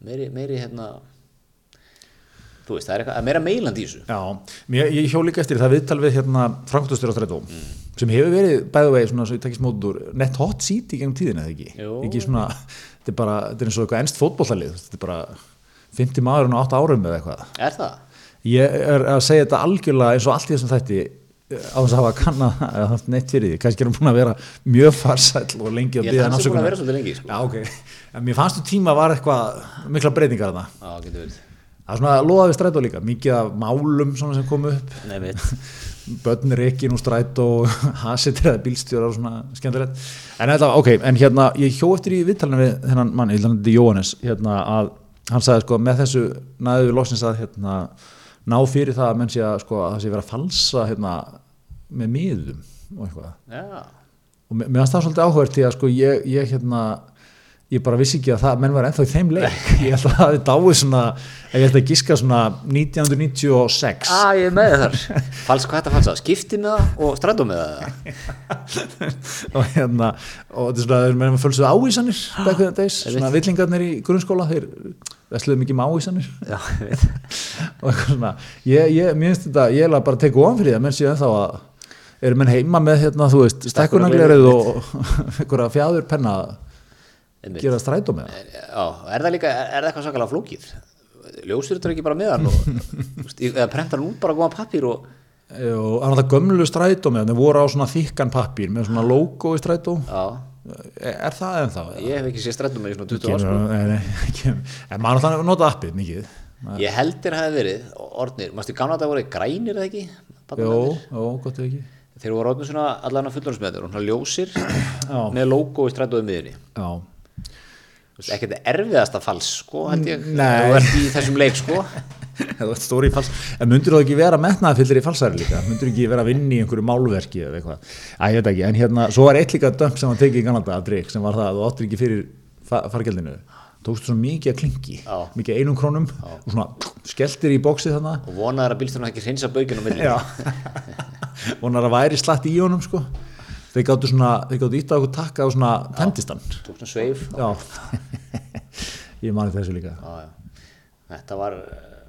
meiri, meiri hérna, þú veist, það er eitthvað, meira meilandi í þessu. Já, mér, ég hjó líka eftir það viðtal við hérna Frankfurtastur á Strætó sem hefur verið bæðu vegi svona svo ég takkist mótur nett hot seat í gengum tíðina eða ekki ekki svona, þetta er bara, þetta er eins og eitthvað ennst fótbollalið, þetta er bara 50 maðurinn á 8 árum eða eitthvað Er það? ég er að segja þetta algjörlega eins og allt í þessum þætti eh, á þess að hafa kanna eða haft neitt fyrir því, kannski er hann búin að vera mjög farsæll og lengi að Ég að hann sé búin að vera svolítið lengi, sko. Já, ok, en mér fannst þú tíma var eitthvað mikla breytingar getur verið. Það er svona að loða við strætó líka, mikið af málum sem komu upp, Nei, veit. börn reikin úr strætó, hasitir eða bílstjórar svona skemmtilegt. En þetta, ok, en hérna, ég hjó eftir í viðtalinu við þennan mann, ég held að þetta er Jóhannes, hérna að hann sagði sko með þessu næðu við loksins að hérna ná fyrir það að menn sé að sko að það sé verið að falsa hérna með miðum og eitthvað. Já. Og mér fannst það svolítið áhverð því að sko ég, ég hérna, ég bara vissi ekki að það menn var ennþá í þeim leik. Ég held að það hefði dáið svona, ef ég held að giska svona 1996. Ah, ég með þar. Fals, hvað þetta falsa? Skipti með það og strætó með það? og hérna og þetta er svona, þeir að the days, Ég svona villingarnir í grunnskóla þeir vesluðu mikið með ávísanir Já, ég veit. og eitthvað svona ég, ég, mér finnst þetta, ég bara að teka ofan fyrir það menn séu ennþá að Erum menn heima með hérna, þú veist, stekkunaglerið og einhverja fjáður penna að Einmitt. Gera strætó með það? Já, er það líka, er það eitthvað sakalega flókið? Ljósir þetta ekki bara með hann og, eða prentar hann út bara góðan pappír og, það var það gömlu strætó með, þeir voru á svona þykkan pappír með svona logo í strætó. já, Er, er það eða? ég hef ekki séð strættum með í svona 20 ár, sko. Kemur. En maður alltaf nota appið mikið. Ég heldur hafi verið, orðnir, mástu gamla þetta voru grænir eða ekki? Jó, jó, gott ekki. Þeir voru orðnir svona allan að fullorðsmeður, svona ljósir með logo í strætóðu miðunni. Ekkert erfiðasta fals, sko, held ég. Nei. Þú ert í þessum leik, sko. Það var stóri fals. En myndur þú ekki vera metnaðafyllir í falsari líka? Myndur þú ekki vera að vinna í einhverju málverki eða eitthvað? Æ, ég veit ekki, en hérna, svo var eitt líka dömp sem var tekið í Ganada að drikk sem var það að þú áttir ekki fyrir fa fargjaldinu. Tókstu svona mikið að klingi, Já. mikið einum krónum og svona skelltir í bóksið þannig. Og vonaður að bílstjórn ekki á og hann er að væri slatt í honum, sko. Þeir gáttu svona, þeir gáttu ítt á okkur takka og svona tendistan. Tók svona sveif. Já. ég mani þessu líka. Já, já. Þetta var,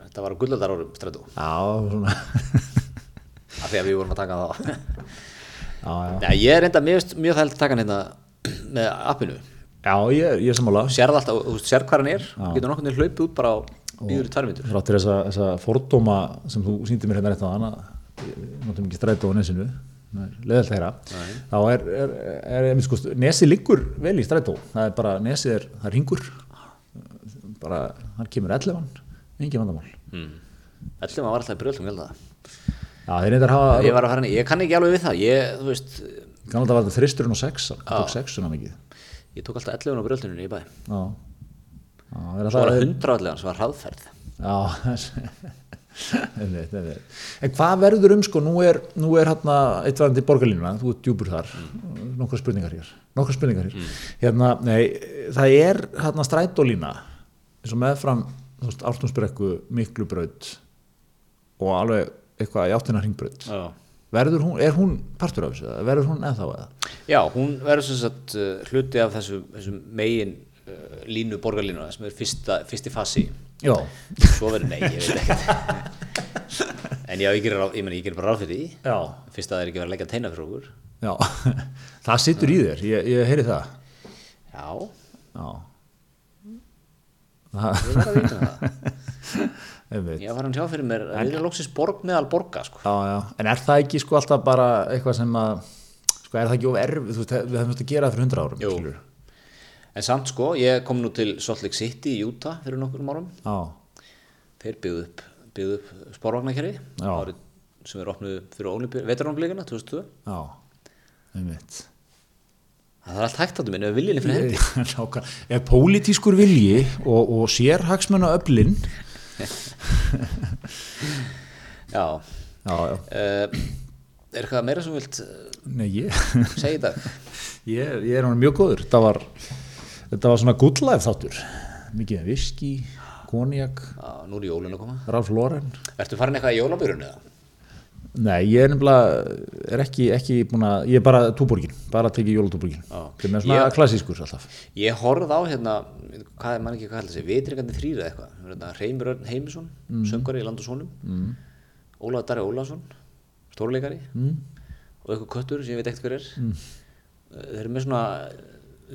þetta var gulladar árum strætó. Já, svona. Af því að við vorum að taka það. já, já. Já, ég er reynda mjög, mjög þælt að taka hann hérna með appinu. Já, ég, ég er sammála. Sérð alltaf, þú sérð hvað hann er. Getur nokkurn veginn hlaupið út bara á yfir í tvær mítur. Þráttir þessa, þessa fordóma sem þú sýndi mér hérna rétt á hana notum ekki strætó á nesinu leðalt þeirra þá er, er, er, er sko, nesi liggur vel í strætó það er bara, nesi er, það er ringur bara, hann kemur 11 engin vandamál Mm. Ætlum að var alltaf brjöldum, ég held að. já, þeir reyndar hafa, Ég henni, ég kann ekki alveg við það. Ég, þú veist, kannan það var þetta þristurinn og 6 hann tók 6 mikið ég tók alltaf 11 á brjölduninu í bæ. já, já, það er Svo var alltaf það 100 allega, svo var hraðferð. Já, einmitt, einmitt. en hvað verður um sko, nú er, nú er hérna eittvæðandi borgarlínuna, þú ert djúpur þar nokkra spurningar hér, nokkra spurningar hér hérna, nei, það er hérna strætólína eins og meðfram, þú veist, Ártúnsbrekku miklu braut og alveg eitthvað í áttina hringbraut Já. verður hún, er hún partur af þessu, eða verður hún ennþá eða? Já, hún verður sem sagt uh, hluti af þessu, þessu megin uh, línu borgarlínuna sem er fyrsta, fyrsti fasi. Já, Svo verður nei, ég veit ekkert. en já, ég gerir, gerir bara ráð fyrir því. já, Fyrst að það er ekki verið að leggja teina fyrir okkur. já það situr í þér, ég, ég heyri það Já, Já það, ég verður að vita það. einmitt Ég var hann sjá fyrir mér að við erum loksins borg meðal borga, sko. Já, já, en er það ekki sko alltaf bara eitthvað sem að, sko er það ekki of erfið, þú veist, við hefum þetta að gera það fyrir hundra árum, Jú. En samt sko, ég kom nú til Salt Lake City í Utah fyrir nokkur árum. Já, Þeir byggðu upp, byggðu upp spórvagnakerfi Já. árið sem er opnuð fyrir veteranblíkana 2002. já, einmitt. Það er allt hægt að þú minna, við viljinni fyrir hendi. Nákvæmlega. Ef pólitískur vilji og, og sérhagsmennu öflin, Já. já, já, Uh, er eitthvað meira sem vilt uh, nei, ég, segja í dag? ég, ég er mjög góður. Þetta var, þetta var svona life þáttur. Mikið viski, konjak, nú er jólun að koma. Ralf Lauren. Ertu farin eitthvað í jólabjörun eða? Nei, ég er nefnilega, er ekki, ekki búin að, ég er bara túborgin, bara tekið jólatúborgin. Það er svona klassískur alltaf. Ég horfð á hérna, hvað er mann ekki hvað heldur þessi, vitrikandi þrýr eða eitthvað. Hérna, Reymur Örn Heimisson, mm. söngari í Land og Sónum. Mm. Ólafur Darri Ólafsson, stórleikari. Mm. Og eitthvað köttur sem ég veit ekkert hver er. Mm. Þeir eru með svona,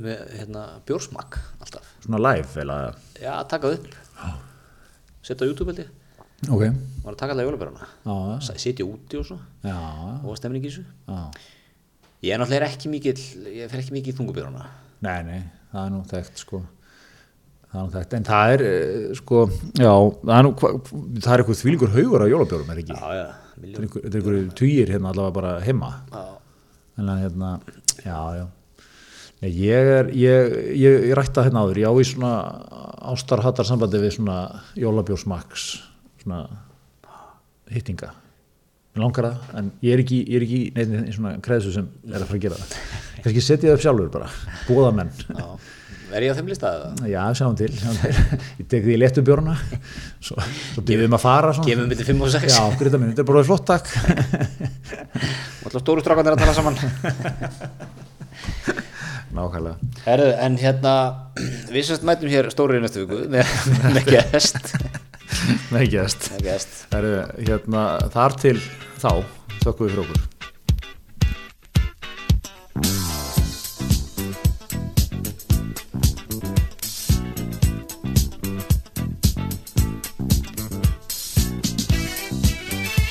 með hérna, bjórsmakk alltaf. Svona live, eða, Já, taka það upp. Setja á YouTube held ég. ok, Var að taka alltaf jólabjöruna. já, Sitja úti og svo. já, Og stemning í þessu. já. Ég er náttúrulega ekki mikill, ég fer ekki mikið í þungubjöruna. Nei, nei, það er nú þekkt sko það er nú þekkt, en það er eh, sko, já, það er nú það er eitthvað þvílingur haugur á jólabjórum er ekki, Já, já, miljón. þetta er einhverju tugir hérna allavega bara heima Já. en hérna, já, já Nei, ég er, ég, ég, ég rætta hérna áður, ég á í svona ástarhattar sambandi við svona jólabjórsmaks svona hittinga Mér langar það, en ég er ekki, ég er ekki neitt í svona kreðsu sem er að fara að gera það kannski setja það upp sjálfur bara, bóða menn. Er ég á þeim lista eða? Já, sjáum til, sjáum til. Ég tek því léttu bjórna Svo, svo byrðum við að fara svona. Gefum millir 5 og 6 Já, grita minn, þetta er bara flott takk Og alltaf stóru strákanir að tala saman Nákvæmlega. Herðu, en hérna Við sérst mætum hér stóri í næstu viku með, með gest. Nei, gæst Með gest. Hérna, Þar til þá, þökkum við fyrir okkur